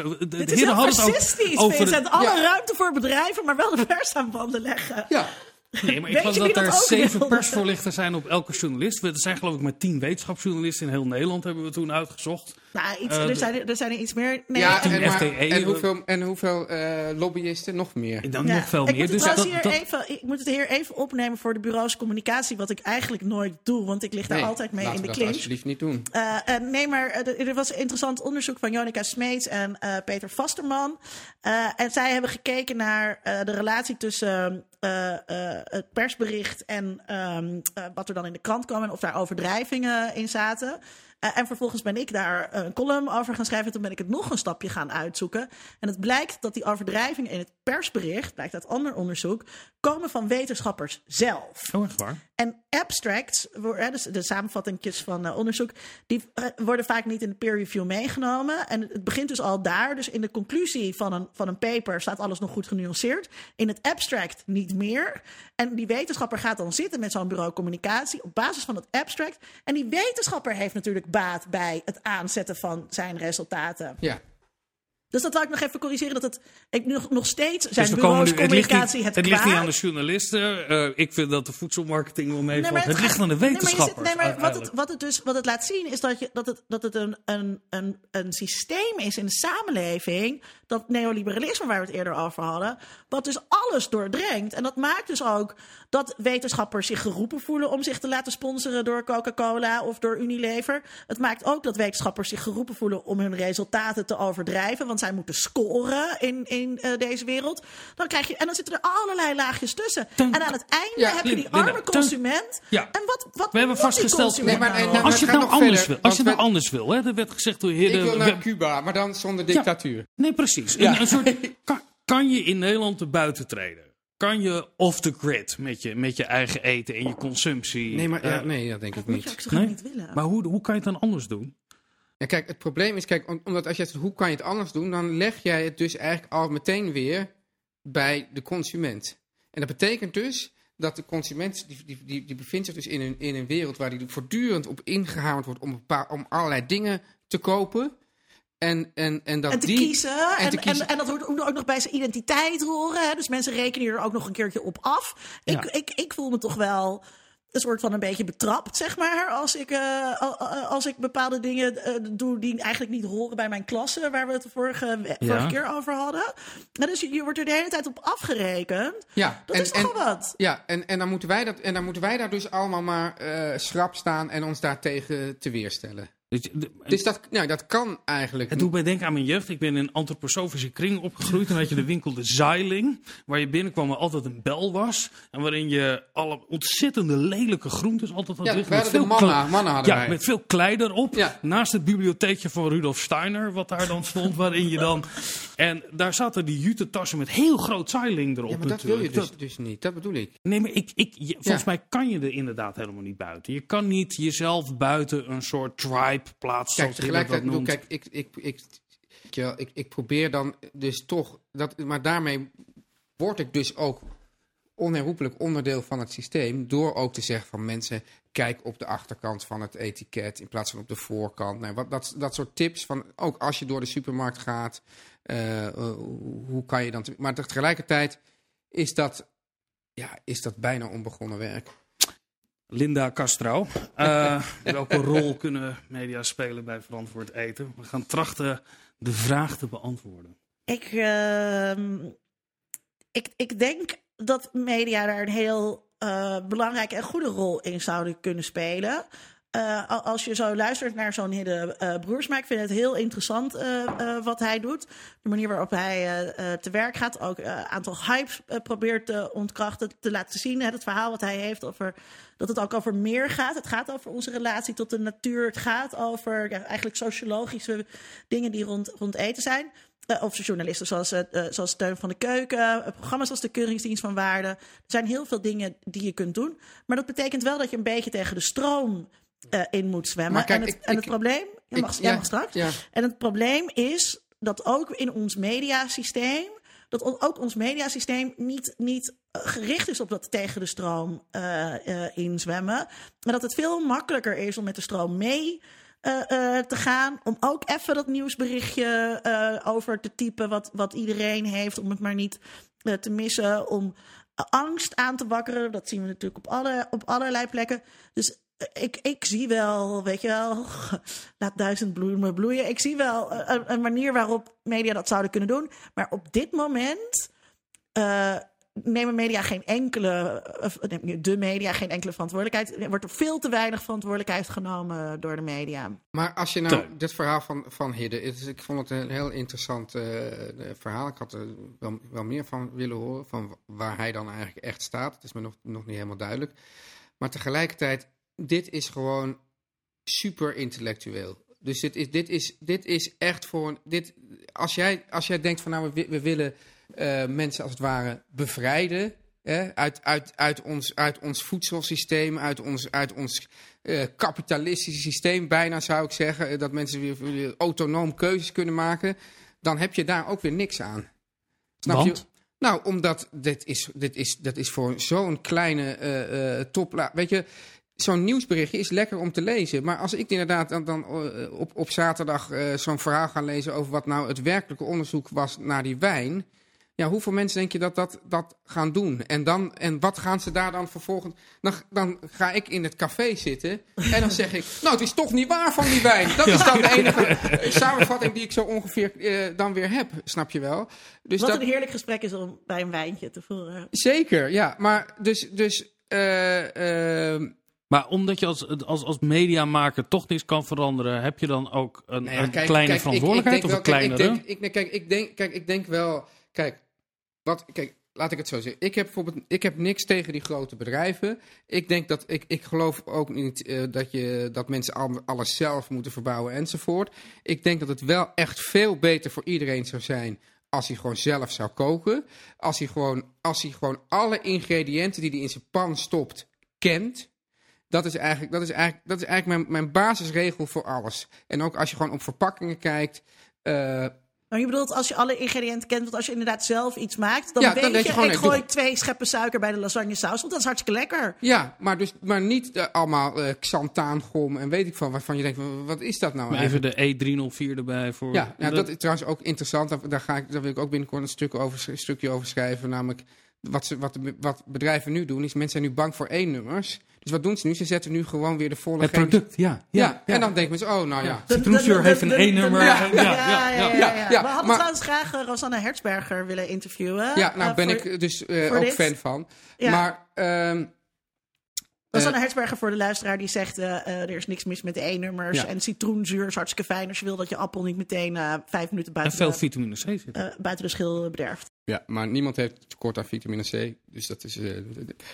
is heel hadden het fascistisch, over de- Vincent. Alle Ja. ruimte voor bedrijven, maar wel de pers aan banden leggen. Ja, Nee, maar ik geloof dat er zeven wilde? persvoorlichters zijn op elke journalist. Er zijn geloof ik maar tien wetenschapsjournalisten in heel Nederland, hebben we toen uitgezocht. Nou, iets, Eh, er, zijn, er zijn er iets meer. Nee, ja en, maar- FTE, en hoeveel, en hoeveel eh, lobbyisten? Nog meer. Dan Ja, nog veel ik meer. Moet het Dus dat, hier dat- even, ik moet het hier even opnemen voor de bureaus communicatie, wat ik eigenlijk nooit doe, want ik lig daar Nee, altijd mee in de we dat alsjeblieft niet doen. Eh, eh, nee, maar er was een interessant onderzoek van Jonica Smeets en eh, Peter Vasterman. Eh, en zij hebben gekeken naar eh, de relatie tussen eh, eh, het persbericht en ehm, eh, wat er dan in de krant kwam en of daar overdrijvingen in zaten. Eh, en vervolgens ben ik daar een column over gaan schrijven. Toen ben ik het nog een stapje gaan uitzoeken. En het blijkt dat die overdrijvingen in het persbericht, blijkt uit ander onderzoek, komen van wetenschappers zelf. Oh, echt waar? En abstracts, dus de samenvattingjes van eh, onderzoek, die eh, worden vaak niet in de peer review meegenomen. En het begint dus al daar. Dus in de conclusie van een, van een paper staat alles nog goed genuanceerd. In het abstract niet meer. En die wetenschapper gaat dan zitten met zo'n bureau communicatie op basis van het abstract. En die wetenschapper heeft natuurlijk baat bij het aanzetten van zijn resultaten. Ja. Dus dat wil ik nog even corrigeren. Dat het ik, nog, nog steeds zijn Dus komen bureaus nu, het ligt communicatie niet, het, het ligt niet aan de journalisten. Eh, ik vind dat de voedselmarketing wel meevalt. maar het, ligt aan de nee, maar zit- wetenschappers. Nee, maar, wat, het, wat, het dus, wat het laat zien is dat, je, dat het, dat het een, een, een, een systeem is in de samenleving. Dat neoliberalisme waar we het eerder over hadden. Wat dus alles doordrengt. En dat maakt dus ook dat wetenschappers zich geroepen voelen om zich te laten sponsoren door Coca-Cola of door Unilever. Het maakt ook dat wetenschappers zich geroepen voelen om hun resultaten te overdrijven. Want zij moeten scoren in, in eh, deze wereld. Dan krijg je, en dan zitten er allerlei laagjes tussen. Ten- en aan het einde Ja, heb je die arme ten- consument. Ja. En wat, wat We hebben vastgesteld- consument Nee, maar- nou? Als je het nou anders verder, wil, als je nou anders wil, hè, er werd gezegd door Ik heren. wil naar Cuba, maar dan zonder dictatuur. Nee, precies. Ja. Een, een soort, kan, kan je in Nederland te buiten treden? Kan je off the grid met je, met je eigen eten en je consumptie? Nee, maar ja, eh, nee, dat denk ik moet je niet. ook zo nee? niet willen. Maar hoe, hoe kan je het dan anders doen? Ja, kijk, het probleem is, kijk, om- omdat als je zegt, hoe kan je het anders doen, dan leg jij het dus eigenlijk al meteen weer bij de consument. En dat betekent dus dat de consument, die, die, die, die bevindt zich dus in een, in een wereld waar die voortdurend op ingehamerd wordt om, een paar, om allerlei dingen te kopen. En, en, en dat en te die, kiezen. En, en te en, kiezen. en, dat hoort ook nog bij zijn identiteit horen. Hè? Dus mensen rekenen hier ook nog een keertje op af. Ik, Ja. ik, ik voel me toch wel een soort van een beetje betrapt, zeg maar. Als ik, eh, al- al- als ik bepaalde dingen eh, doe die eigenlijk niet horen bij mijn klasse. Waar we het vorige, vorige keer over hadden. Nou, dus je, je wordt er de hele tijd op afgerekend. ja, Dat en, is toch en, wel wat. Ja, en, en, dan moeten wij dat, en dan moeten wij daar dus allemaal maar eh, schrap staan en ons daartegen te weerstellen. Dus, Dus dat, nou, dat kan eigenlijk Het doet mij denken aan mijn jeugd. Ik ben in een antroposofische kring opgegroeid. En had je de winkel De Zeiling. Waar je binnenkwam waar altijd een bel was. En waarin je alle ontzettende lelijke groentes altijd had Ja, liggen. met veel mannen, mannen hadden Ja, wij. met veel klei erop. Ja. Naast het bibliotheekje van Rudolf Steiner. Wat daar dan stond. waarin je dan... En daar zaten die jutetassen met heel groot Zeiling erop Ja, maar dat wil je dus, dus niet. Dat bedoel ik. Nee, maar ik, ik, je- volgens Ja. mij kan je er inderdaad helemaal niet buiten. Je kan niet jezelf buiten een soort tribe plaatsen. Kijk, tegelijkertijd, bedoel, kijk, ik, ik, ik, ik, ik probeer dan dus toch, dat, maar daarmee word ik dus ook onherroepelijk onderdeel van het systeem. Door ook te zeggen van mensen, kijk op de achterkant van het etiket in plaats van op de voorkant. Nou, wat, dat, dat soort tips van, ook als je door de supermarkt gaat, eh, eh, hoe kan je dan... maar tegelijkertijd is dat, ja, is dat bijna onbegonnen werk. Linda Castro. Eh, welke rol kunnen media spelen bij verantwoord eten? We gaan trachten de vraag te beantwoorden. Ik, ehm, ik, ik denk dat media daar een heel eh, belangrijke en goede rol in zouden kunnen spelen. Eh, al- als je zo luistert naar zo'n Hidde eh Broersma, ik vind het heel interessant eh, wat hij doet. De manier waarop hij te werk gaat, ook een aantal hypes probeert te ontkrachten, te laten zien. Hè, het verhaal wat hij heeft over dat het ook over meer gaat. Het gaat over onze relatie tot de natuur. Het gaat over eigenlijk sociologische dingen die rond, rond eten zijn. of journalisten zoals, zoals Steun van de Keuken, programma's als de Keuringsdienst van Waarde. Er zijn heel veel dingen die je kunt doen. Maar dat betekent wel dat je een beetje tegen de stroom eh, in moet zwemmen. Kijk, en het, ik- en het ik- probleem, jij ik- mag, jij ja, mag straks. ja. En het probleem is dat ook in ons mediasysteem, dat ook ons mediasysteem niet, niet eh, gericht is op dat tegen de stroom eh, eh, inzwemmen. Maar dat het veel makkelijker is om met de stroom mee te gaan. Om ook even dat nieuwsberichtje over te typen wat, wat iedereen heeft. Om het maar niet te missen. Om angst aan te wakkeren. Dat zien we natuurlijk op, alle, op allerlei plekken. Dus ik, ik zie wel, weet je wel, laat duizend bloemen bloeien. Ik zie wel eh, een, een manier waarop media dat zouden kunnen doen. Maar op dit moment eh, nemen media geen enkele, de media geen enkele verantwoordelijkheid. Er wordt er veel te weinig verantwoordelijkheid genomen door de media. Maar als je nou dit verhaal van, van Hidde, is- ik vond het een heel interessant eh, eh, verhaal. Ik had er wel, wel meer van willen horen, van waar hij dan eigenlijk echt staat. Het is me nog, nog niet helemaal duidelijk. Maar tegelijkertijd, dit is gewoon super intellectueel. Dus dit is, dit is, dit is echt voor. een- Dit, als, jij, als jij denkt van nou, we, we willen eh, mensen als het ware bevrijden. Hè, uit, uit, uit, ons, uit ons voedselsysteem, uit ons, uit ons eh, kapitalistische systeem, bijna zou ik zeggen. eh, Dat mensen weer, weer autonoom keuzes kunnen maken. Dan heb je daar ook weer niks aan. Snap Want? je? Nou, omdat dit is, dit is, dat is voor zo'n kleine eh topla... Weet je, zo'n nieuwsberichtje is lekker om te lezen. Maar als ik inderdaad dan, dan eh, op, op zaterdag eh, zo'n verhaal ga lezen... over wat nou het werkelijke onderzoek was naar die wijn... Ja, hoeveel mensen denk je dat dat, dat gaan doen? En, dan, en wat gaan ze daar dan vervolgens... Dan, dan ga ik in het café zitten en dan zeg ik... Nou, het is toch niet waar van die wijn. Dat is dan de enige samenvatting die ik zo ongeveer eh, dan weer heb. Snap je wel? Dus Wat dat, een heerlijk gesprek is om bij een wijntje te voeren. Zeker, ja. Maar dus... dus eh, Maar omdat je als, als, als mediamaker toch niks kan veranderen, heb je dan ook een, Nou ja, een kleine kijk, verantwoordelijkheid ik of een kijk, kleinere? Ik denk, kijk, ik denk, kijk, ik denk wel. Kijk, wat, kijk, laat ik het zo zeggen. Ik heb bijvoorbeeld, ik heb niks tegen die grote bedrijven. Ik denk dat ik, ik geloof ook niet eh, dat je dat mensen al, alles zelf moeten verbouwen enzovoort. Ik denk dat het wel echt veel beter voor iedereen zou zijn als hij gewoon zelf zou koken. Als hij gewoon, als hij gewoon alle ingrediënten die hij in zijn pan stopt kent. Dat is eigenlijk, dat is eigenlijk, dat is eigenlijk mijn, mijn basisregel voor alles. En ook als je gewoon op verpakkingen kijkt. eh, Maar je bedoelt als je alle ingrediënten kent, want als je inderdaad zelf iets maakt, dan Ja, weet dan denk je, gewoon, ik doe- gooi twee scheppen suiker bij de lasagne saus, want dat is hartstikke lekker. ja, maar, dus, maar niet eh, allemaal eh xantaangom en weet ik van waarvan je denkt, wa- wat is dat nou Maar eigenlijk? even de E304 erbij voor. Ja, nou, dat is trouwens ook interessant. Daar, daar, ga ik, daar wil ik ook binnenkort een, stuk over, een stukje over schrijven. Namelijk, wat, ze, wat, de- wat bedrijven nu doen, is mensen zijn nu bang voor één nummers. Dus wat doen ze nu? Ze zetten nu gewoon weer de volle het product, ja. Ja, en dan denken mensen, oh, nou ja. Citroenzuur heeft een E-nummer. Ja, Ja, ja, We hadden maar- trouwens graag eh, Rosanne Hertzberger willen interviewen. Ja, nou eh, ben voor- ik dus eh, ook dit. fan van. Ja. Maar ehm, Rosanne Hertzberger voor de luisteraar die zegt, er is niks mis met de E-nummers. Ja. En citroenzuur is hartstikke fijn als je wil dat je appel niet meteen eh, vijf minuten En buiten, veel de, vitamine C zit. eh, buiten de schil bederft. Ja, maar niemand heeft tekort aan vitamine C. Dus dat is. eh,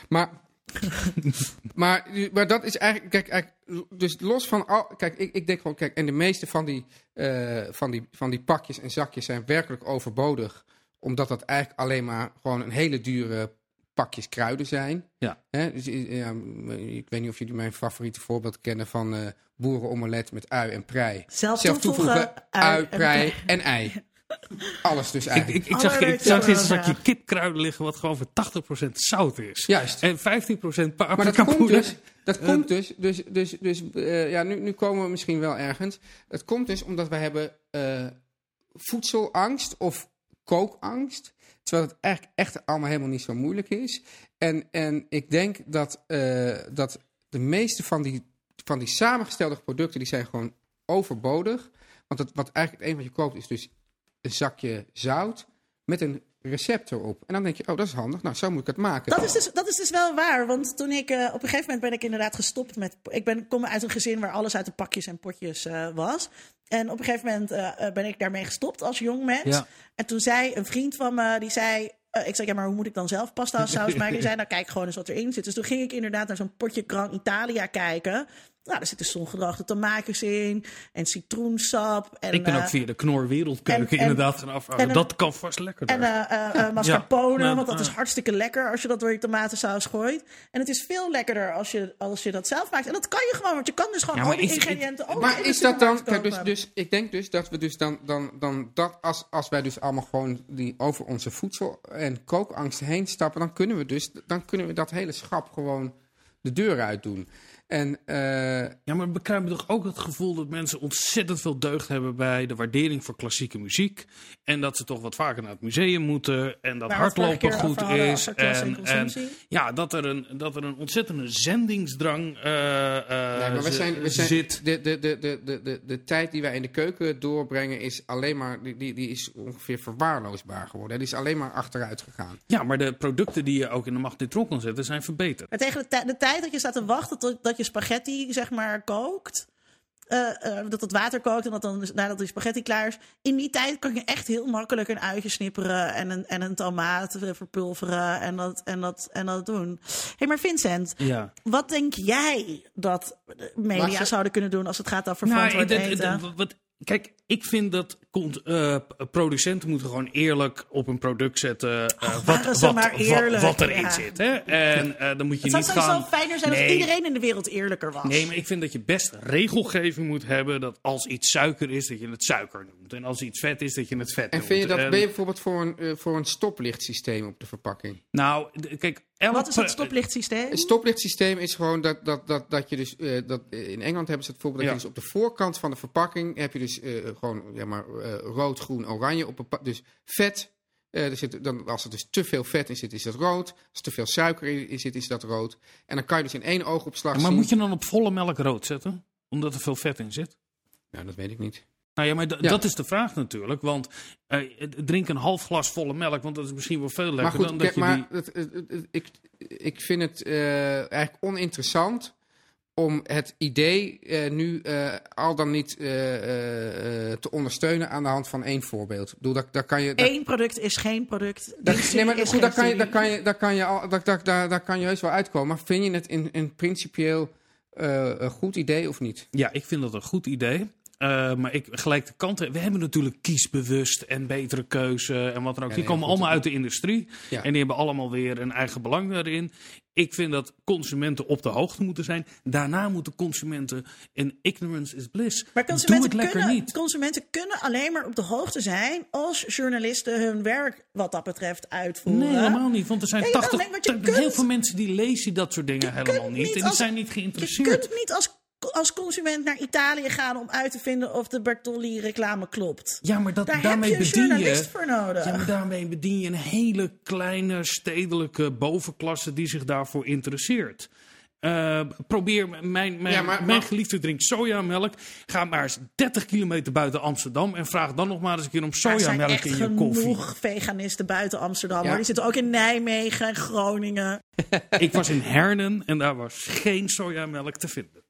maar, maar, maar dat is eigenlijk. Kijk, eigenlijk, dus los van al. Kijk, ik, ik denk gewoon. Kijk, en de meeste van die, eh, van, die, van die pakjes en zakjes zijn werkelijk overbodig. Omdat dat eigenlijk alleen maar gewoon een hele dure pakjes kruiden zijn. Ja. Hè? Dus, eh, ja, ik weet niet of jullie mijn favoriete voorbeeld kennen van eh boerenomelet met ui en prei. Zelf, Zelf toevoegen, ui, en prei en ei. Alles dus Ik, eigenlijk. ik, ik zag, ik zag een zakje kipkruiden liggen wat gewoon voor 80% zout is. Juist. En 15% Maar paprika dat komt dus, dat komt dus, dus, dus, dus eh, ja, nu, nu komen we misschien wel ergens. Het komt dus omdat wij hebben eh, voedselangst of kookangst. Terwijl het eigenlijk echt allemaal helemaal niet zo moeilijk is. En, en ik denk dat, eh, dat de meeste van die, van die samengestelde producten, die zijn gewoon overbodig. Want het, wat eigenlijk het enige wat je koopt is dus zakje zout met een recept erop. En dan denk je, oh dat is handig, nou zo moet ik het maken. Dat is, dus, dat is dus wel waar. Want toen ik eh, op een gegeven moment ben ik inderdaad gestopt met. Ik ben, kom uit een gezin waar alles uit de pakjes en potjes eh, was. En op een gegeven moment eh, ben ik daarmee gestopt als jong mens. Ja. En toen zei een vriend van me, die zei. ik zei, ja, maar hoe moet ik dan zelf pasta saus maken? Die zei, nou kijk gewoon eens wat erin zit. Dus toen ging ik inderdaad naar zo'n potje Gran Italia kijken. Nou, er zitten zongedroogde tomaatjes in en citroensap. En, ik ben eh, ook via de Knor Wereldkeuken en- en- inderdaad gaan en- dat kan vast lekker. En eh, eh, eh, mascarpone, Ja, want dat is eh, hartstikke lekker als je dat door je tomatensaus gooit. En het is veel lekkerder als je, als je dat zelf maakt. En dat kan je gewoon, want je kan dus gewoon Ja, al die is- ingrediënten ook Maar in is dat dan, kijk, dus, dus ik denk dus dat we dus dan, dan, dan dat als, als wij dus allemaal gewoon die over onze voedsel- en kookangst heen stappen, dan kunnen we dus, dan kunnen we dat hele schap gewoon de deur uit doen. En eh, Ja, maar we krijgen toch ook het gevoel dat mensen ontzettend veel deugd hebben bij de waardering voor klassieke muziek. En dat ze toch wat vaker naar het museum moeten. En dat hardlopen goed is. en ja, dat er een, dat er een ontzettende zendingsdrang eh, eh, Nee, maar we z- zijn, we zijn, zit. de, de, de, de, de, de, de tijd die wij in de keuken doorbrengen is alleen maar, die, die, die is ongeveer verwaarloosbaar geworden. Die is alleen maar achteruit gegaan. Ja, maar de producten die je ook in de magnetron kan zetten zijn verbeterd. Maar tegen de, de tijd dat je staat te wachten tot dat je spaghetti zeg maar kookt. eh, eh, dat het water kookt en dat dan dus- nadat die spaghetti klaar is. In die tijd kan je echt heel makkelijk een uitje snipperen en een, en een tomaat verpulveren en dat, en dat, en dat doen. Hé, hey, maar Vincent, Ja. wat denk jij dat media ze- zouden kunnen doen als het gaat over Nou, verantwoord eten? dat- wat, kijk, ik vind dat cont- eh, producenten moeten gewoon eerlijk op een product zetten eh, wat, wat, maar wat, eerlijk, wat erin ja. zit. Hè? En eh, dan moet je het zou niet sowieso gaan... fijner zijn Nee. als iedereen in de wereld eerlijker was. Nee, maar ik vind dat je best regelgeving moet hebben dat als iets suiker is, dat je het suiker noemt. En als iets vet is, dat je het vet En noemt. vind je dat, En- ben je bijvoorbeeld voor een, voor een stoplichtsysteem op de verpakking? Nou, kijk... elk Wat is het pro- stoplichtsysteem? Een stoplichtsysteem is gewoon dat, dat, dat, dat je dus, eh, dat, in Engeland hebben ze het voorbeeld dat Ja. je dus op de voorkant van de verpakking heb je dus eh, gewoon ja, maar, eh, rood, groen, oranje. Op een dus vet, eh, er zit, dan, als er dus te veel vet in zit, is dat rood. Als er te veel suiker in, zit, is dat rood. En dan kan je dus in één oogopslag Maar zien... moet je dan op volle melk rood zetten? Omdat er veel vet in zit? Nou, dat weet ik niet. Nou ja, maar Ja. dat is de vraag natuurlijk. Want eh, drink een half glas volle melk, want dat is misschien wel veel lekkerder Maar goed, dan kijk, dat je maar die... het- ik, ik vind het eigenlijk oninteressant om het idee eh, nu eh, al dan niet eh, eh, eh, te ondersteunen aan de hand van één voorbeeld. Ik bedoel, daar, daar kan je... Eén product is geen product. nee, maar goed, daar kan je, daar kan je, daar kan je, al, daar, daar, daar, daar kan je heus wel uitkomen. Maar vind je het in een principieel eh, een goed idee of niet? Ja, ik vind dat een goed idee. Eh, maar ik gelijk de kanten. We hebben natuurlijk kiesbewust en betere keuze en wat dan ook. Ja, die komen goed. allemaal uit de industrie. Ja. En die hebben allemaal weer een eigen belang daarin. Ik vind dat consumenten op de hoogte moeten zijn. Daarna moeten consumenten. En ignorance is bliss. Maar Doe consumenten het lekker kunnen, niet. consumenten kunnen alleen maar op de hoogte zijn als journalisten hun werk wat dat betreft uitvoeren. Nee, helemaal niet. Want er zijn Nee, wel, 80. nee, je heel kunt- veel mensen die lezen dat soort dingen helemaal kunt niet. niet En die als- zijn niet Je geïnteresseerd. kunt niet als, als consument naar Italië gaan om uit te vinden of de Bertolli-reclame klopt. Ja, maar dat, Daar daarmee heb je een bedien journalist je. voor nodig. Ja, maar daarmee bedien je een hele kleine stedelijke bovenklasse die zich daarvoor interesseert. Eh, probeer mijn, mijn, Ja, maar- mijn maar- geliefde drinkt sojamelk. Ga maar eens 30 kilometer buiten Amsterdam en vraag dan nog maar eens een keer om er sojamelk in je genoeg koffie. veganisten buiten Amsterdam. Ja. hoor. Die zitten ook in Nijmegen en Groningen. Ik was in Hernen en daar was geen sojamelk te vinden.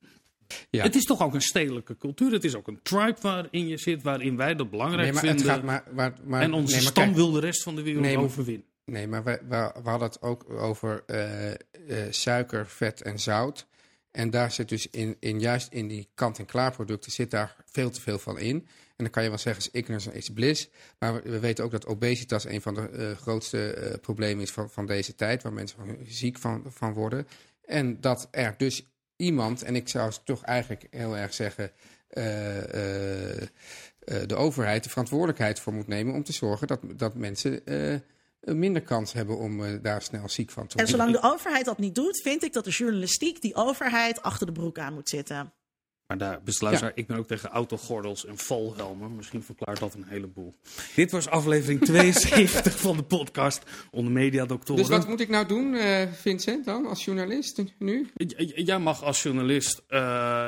Ja. Het is toch ook een stedelijke cultuur. Het is ook een tribe waarin je zit, waarin wij dat belangrijk Nee, maar het vinden. gaat maar... maar, maar en onze nee, maar stam kijk, wil de rest van de wereld Nee, overwinnen. Nee, maar we, we, we hadden het ook over eh, eh, suiker, vet en zout. En daar zit dus in, in juist in die kant-en-klaar producten zit daar veel te veel van in. En dan kan je wel zeggen, is ignorance is bliss. Maar we, we weten ook dat obesitas een van de eh, grootste problemen is van, van deze tijd. Waar mensen ziek van, van worden. En dat er dus iemand, en ik zou toch eigenlijk heel erg zeggen... eh, eh, eh, de overheid de verantwoordelijkheid voor moet nemen om te zorgen dat, dat mensen minder kans hebben om daar snel ziek van te En worden. zolang de overheid dat niet doet, vind ik dat de journalistiek die overheid achter de broek aan moet zitten. Maar daar, beste luisteraar, ik ben ook tegen autogordels en valhelmen. Misschien verklaart dat een heleboel. Dit was aflevering 72 van de podcast onder mediadoktoren. Dus wat moet ik nou doen, eh, Vincent, dan, als journalist nu? J- Jij mag als journalist. eh,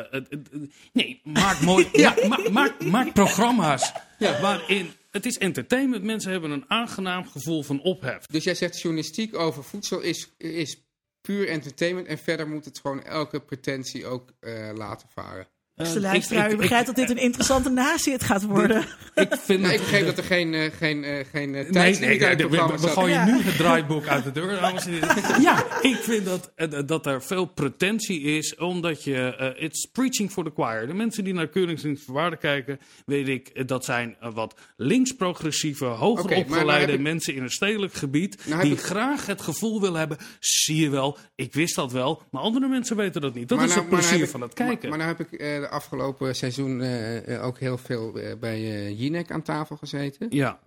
nee, maak mooi. ma- ma- maak, maak programma's waarin. Het is entertainment. Mensen hebben een aangenaam gevoel van ophef. Dus jij zegt journalistiek over voedsel is, is puur entertainment en verder moet het gewoon elke pretentie ook eh, laten varen. Beste ik- luisteraar, ik- u ik- begrijpt dat dit een interessante nazi het gaat worden. Ik vind ik begreep dat er geen, eh, geen, eh, geen eh, Nee, tijdslimiet nee, nee, we, we gooien Ja. nu het draaiboek uit de deur, dames en heren. Ja, ik vind dat, dat er veel pretentie is, omdat je... it's preaching for the choir. De mensen die naar Keuringsdienst voor Waarde kijken, weet ik, dat zijn wat links-progressieve, hoger nou opgeleide mensen in een stedelijk gebied, Nou die ik- graag het gevoel willen hebben, zie je wel, ik wist dat wel, maar andere mensen weten dat niet. Dat Maar is nou- het nou plezier van het kijken. Maar, maar nou heb ik eh, afgelopen seizoen eh, eh, ook heel veel eh, bij eh Jinek aan tafel gezeten. ja.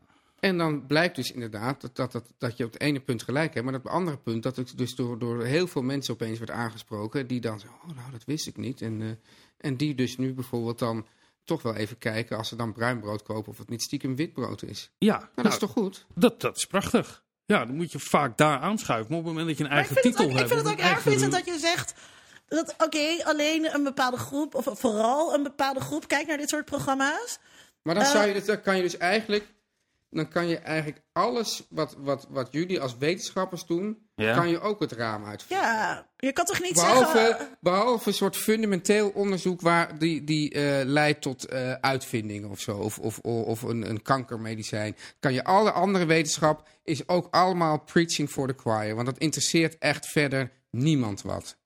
En dan blijkt dus inderdaad dat, dat, dat, dat je op het ene punt gelijk hebt. Maar op het andere punt dat het dus door, door heel veel mensen opeens wordt aangesproken. Die dan zeggen, oh nou dat wist ik niet. En, eh, en die dus nu bijvoorbeeld dan toch wel even kijken als ze dan bruin brood kopen. Of het niet stiekem wit brood is. Ja, Nou, nou, dat is toch goed? dat, dat is prachtig. Ja, dan moet je vaak daar aanschuiven. Maar op het moment dat je een Maar eigen vind het titel ook, ik hebt... vind het ook erg, Vincent, dat je zegt... dat Oké, alleen een bepaalde groep, of vooral een bepaalde groep, kijkt naar dit soort programma's. Maar dan, Eh. zou je, dus- dan kan je dus eigenlijk... Dan kan je eigenlijk alles wat, wat, wat jullie als wetenschappers doen... Ja. kan je ook het raam uitvallen. Ja, je kan toch niet Behalve, zeggen... behalve een soort fundamenteel onderzoek waar die, die eh, leidt tot eh, uitvindingen of zo. Of, of, of een, een kankermedicijn. Kan je alle andere wetenschap is ook allemaal preaching for the choir. Want dat interesseert echt verder niemand wat.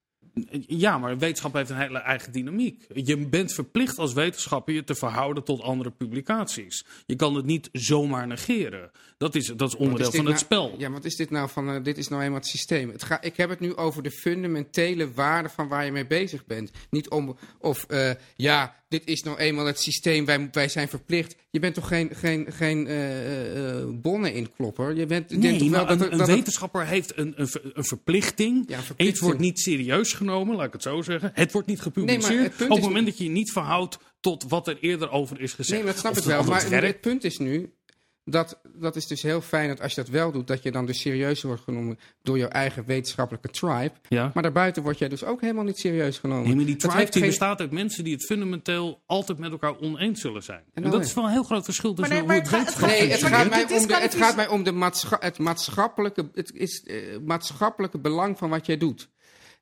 Ja, maar wetenschap heeft een hele eigen dynamiek. Je bent verplicht als wetenschapper je te verhouden tot andere publicaties. Je kan het niet zomaar negeren. Dat is, dat is onderdeel is van het nou- spel. Ja, wat is dit nou van? eh, dit is nou eenmaal het systeem. Het ga, ik heb het nu over de fundamentele waarde van waar je mee bezig bent. Niet om of eh, ja, dit is nou eenmaal het systeem. Wij, wij zijn verplicht. Je bent toch geen, geen, geen eh, bonnen inklopper. Je bent Nee, toch wel dat, een, er- een dat het- wetenschapper heeft een, een, een verplichting. Ja, verplichting. Iets wordt niet serieus genomen, laat ik het zo zeggen. Het wordt niet gepubliceerd. Nee, het op het moment dat je je niet verhoudt tot wat er eerder over is gezegd. Nee, dat snap Of ik wel. Maar het het punt is nu. Dat, dat is dus heel fijn dat als je dat wel doet, dat je dan dus serieus wordt genomen door jouw eigen wetenschappelijke tribe. Ja. Maar daarbuiten word jij dus ook helemaal niet serieus genomen. Nee, maar die tribe die geen- bestaat uit mensen die het fundamenteel altijd met elkaar oneens zullen zijn. En, dat is wel een heel groot verschil tussen nee, hoe maar het het gaat- Nee, het gaat, mij om de, het gaat mij om de maatscha- het maatschappelijke, het is, eh, maatschappelijke belang van wat jij doet.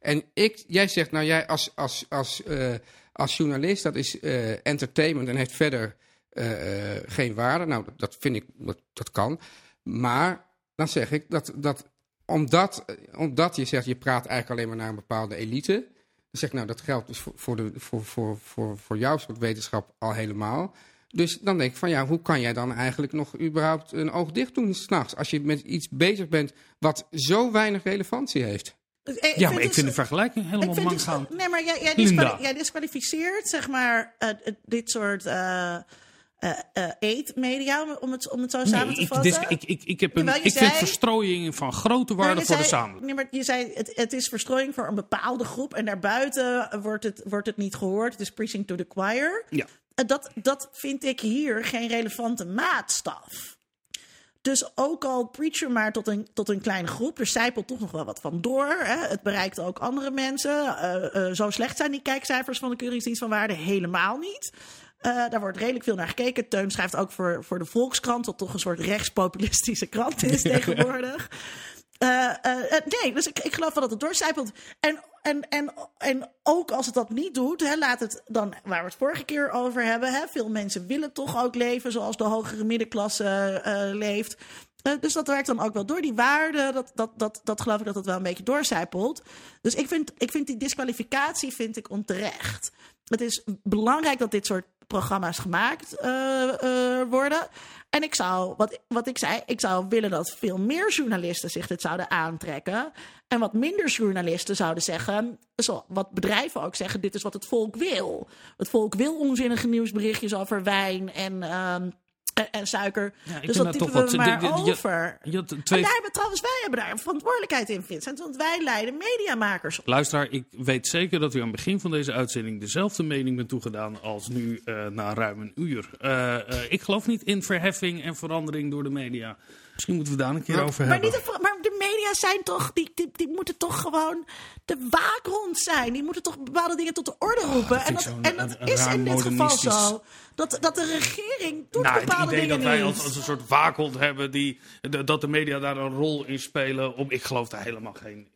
En ik, jij zegt, nou jij als, als, als, eh, als journalist, dat is eh, entertainment en heeft verder eh, eh, geen waarde. Nou, dat, vind ik, dat, dat kan. Maar dan zeg ik dat, dat omdat, omdat je zegt, je praat eigenlijk alleen maar naar een bepaalde elite. Dan zeg ik, nou, dat geldt dus voor, voor, de, voor, voor, voor, voor jouw soort wetenschap al helemaal. Dus dan denk ik van ja, hoe kan jij dan eigenlijk nog überhaupt een oog dicht doen s'nachts? Als je met iets bezig bent wat zo weinig relevantie heeft. Ik Ja, maar ik dus- vind de vergelijking helemaal ik vind man dus- gaan. Nee, maar jij, jij, jij disqualificeert, zeg maar, eh, eh, dit soort eh eh, eh, eetmedia, om het, om het zo samen te ik, vatten. dis- ik, ik, ik, heb een, ik vind verstrooiing van grote waarde voor de samenleving. Nee, maar je zei, het, het is verstrooiing voor een bepaalde groep. En daarbuiten wordt het, wordt het niet gehoord. Het is preaching to the choir. Ja. En dat, dat vind ik hier geen relevante maatstaf. Dus ook al preach je maar tot een, tot een kleine groep, er zijpelt toch nog wel wat van door. Hè? Het bereikt ook andere mensen. Eh, eh, zo slecht zijn die kijkcijfers van de Keuringsdienst van Waarde helemaal niet. Eh, daar wordt redelijk veel naar gekeken. Teun schrijft ook voor, voor de Volkskrant, wat toch een soort rechtspopulistische krant is tegenwoordig. Eh, eh, nee, dus ik, ik geloof wel dat het doorcijpelt. En, en, en, en ook als het dat niet doet, hè, laat het dan, waar we het vorige keer over hebben. Hè, veel mensen willen toch ook leven zoals de hogere middenklasse leeft. Dus dat werkt dan ook wel door. Die waarde, dat, dat, dat, dat geloof ik dat het wel een beetje doorcijpelt. Dus ik vind, ik vind die disqualificatie vind ik onterecht. Het is belangrijk dat dit soort programma's gemaakt eh, eh, worden. En ik zou, wat, wat ik zei, ik zou willen dat veel meer journalisten zich dit zouden aantrekken. En wat minder journalisten zouden zeggen, wat bedrijven ook zeggen, dit is wat het volk wil. Het volk wil onzinnige nieuwsberichtjes over wijn en, ehm, en, en suiker. Ja, ik dus vind dat dat typen toch we wat- maar je- over. Je En daar hebben trouwens, wij hebben daar een verantwoordelijkheid in, Vincent. Want wij leiden mediamakers op. Luisteraar, ik weet zeker dat u aan het begin van deze uitzending dezelfde mening bent toegedaan als nu eh, na ruim een uur. Eh, eh, ik geloof niet in verheffing en verandering door de media. Misschien moeten we daar een keer over Maar, hebben. niet, een- maar de media zijn toch, die, die, die moeten toch gewoon de waakhond zijn. Die moeten toch bepaalde dingen tot de orde roepen. en vind dat, en dat een- een is in dit geval zo. Dat, dat de regering doet Nou, het bepaalde idee dingen dat wij als, als een soort waakhond hebben, die, de- dat de media daar een rol in spelen, om, ik geloof daar helemaal geen.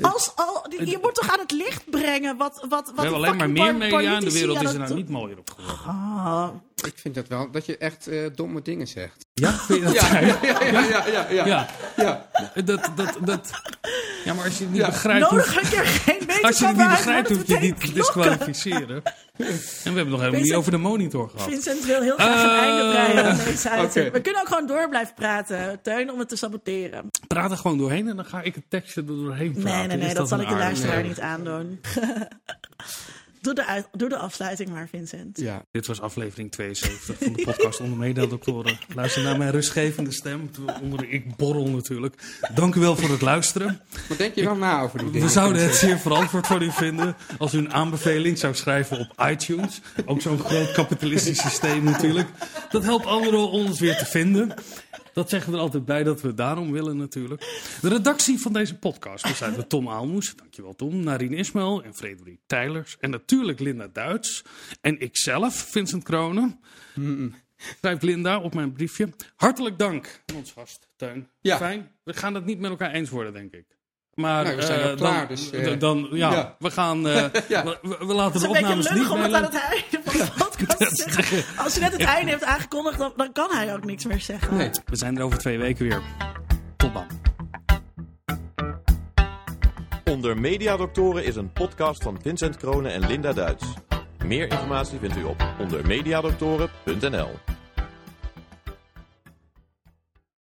Als, al, je moet toch aan het licht brengen wat, wat, wat We hebben alleen maar meer media en de wereld is er nou niet mooier op geworden. Ah, Ik vind dat wel, dat je echt eh, domme dingen zegt. Ja, vind je dat? Ja, ja, ja, ja, ja, ja. Ja, ja. dat, dat, dat, ja, maar als je het niet Ja. begrijpt, hoef- nodig een keer geen als je het niet begrijpt, hoef je niet te disqualificeren. En we hebben nog helemaal niet over de monitor gehad. Vincent wil heel graag een einde breien aan deze uitzending. We kunnen ook gewoon door blijven praten, Teun, om het te saboteren. Praat er gewoon doorheen en dan ga ik het tekstje er doorheen praten. Nee, nee, nee, dat, zal ik de luisteraar niet aandoen. doe, de uit, doe de afsluiting maar, Vincent. ja. Dit was aflevering 72 van de podcast Onder Mediadoktoren. Luister naar mijn rustgevende stem. Onder ik borrel natuurlijk. Dank u wel voor het luisteren. Maar denk je wel na over die dingen? We zouden het zeer verantwoord voor u vinden als u een aanbeveling zou schrijven op iTunes. Ook zo'n groot kapitalistisch systeem natuurlijk. Dat helpt anderen om ons weer te vinden. Dat zeggen we er altijd bij dat we daarom willen natuurlijk. De redactie van deze podcast bestaat uit Tom Aalmoes. Dankjewel Tom. Narien Ismail en Frederik Tijlers. En natuurlijk Linda Duits. En ikzelf, Vincent Kronen. Schrijft Linda op mijn briefje. Hartelijk dank aan ons gast, Teun. Ja. Fijn. We gaan het niet met elkaar eens worden, denk ik. Maar Nee, we zijn eh, klaar, dan, dus, eh, dan, ja, ja. we gaan, eh, Ja. we, we- we laten Het is de een beetje opnames niet lullig om het aan mailen. het einde podcast zeggen. Als hij net het einde heeft aangekondigd, dan, dan kan hij ook niks meer zeggen. Nee. We zijn er over twee weken weer. Tot dan. Onder Mediadoktoren is een podcast van Vincent Kronen en Linda Duits. Meer informatie vindt u op ondermediadoktoren.nl.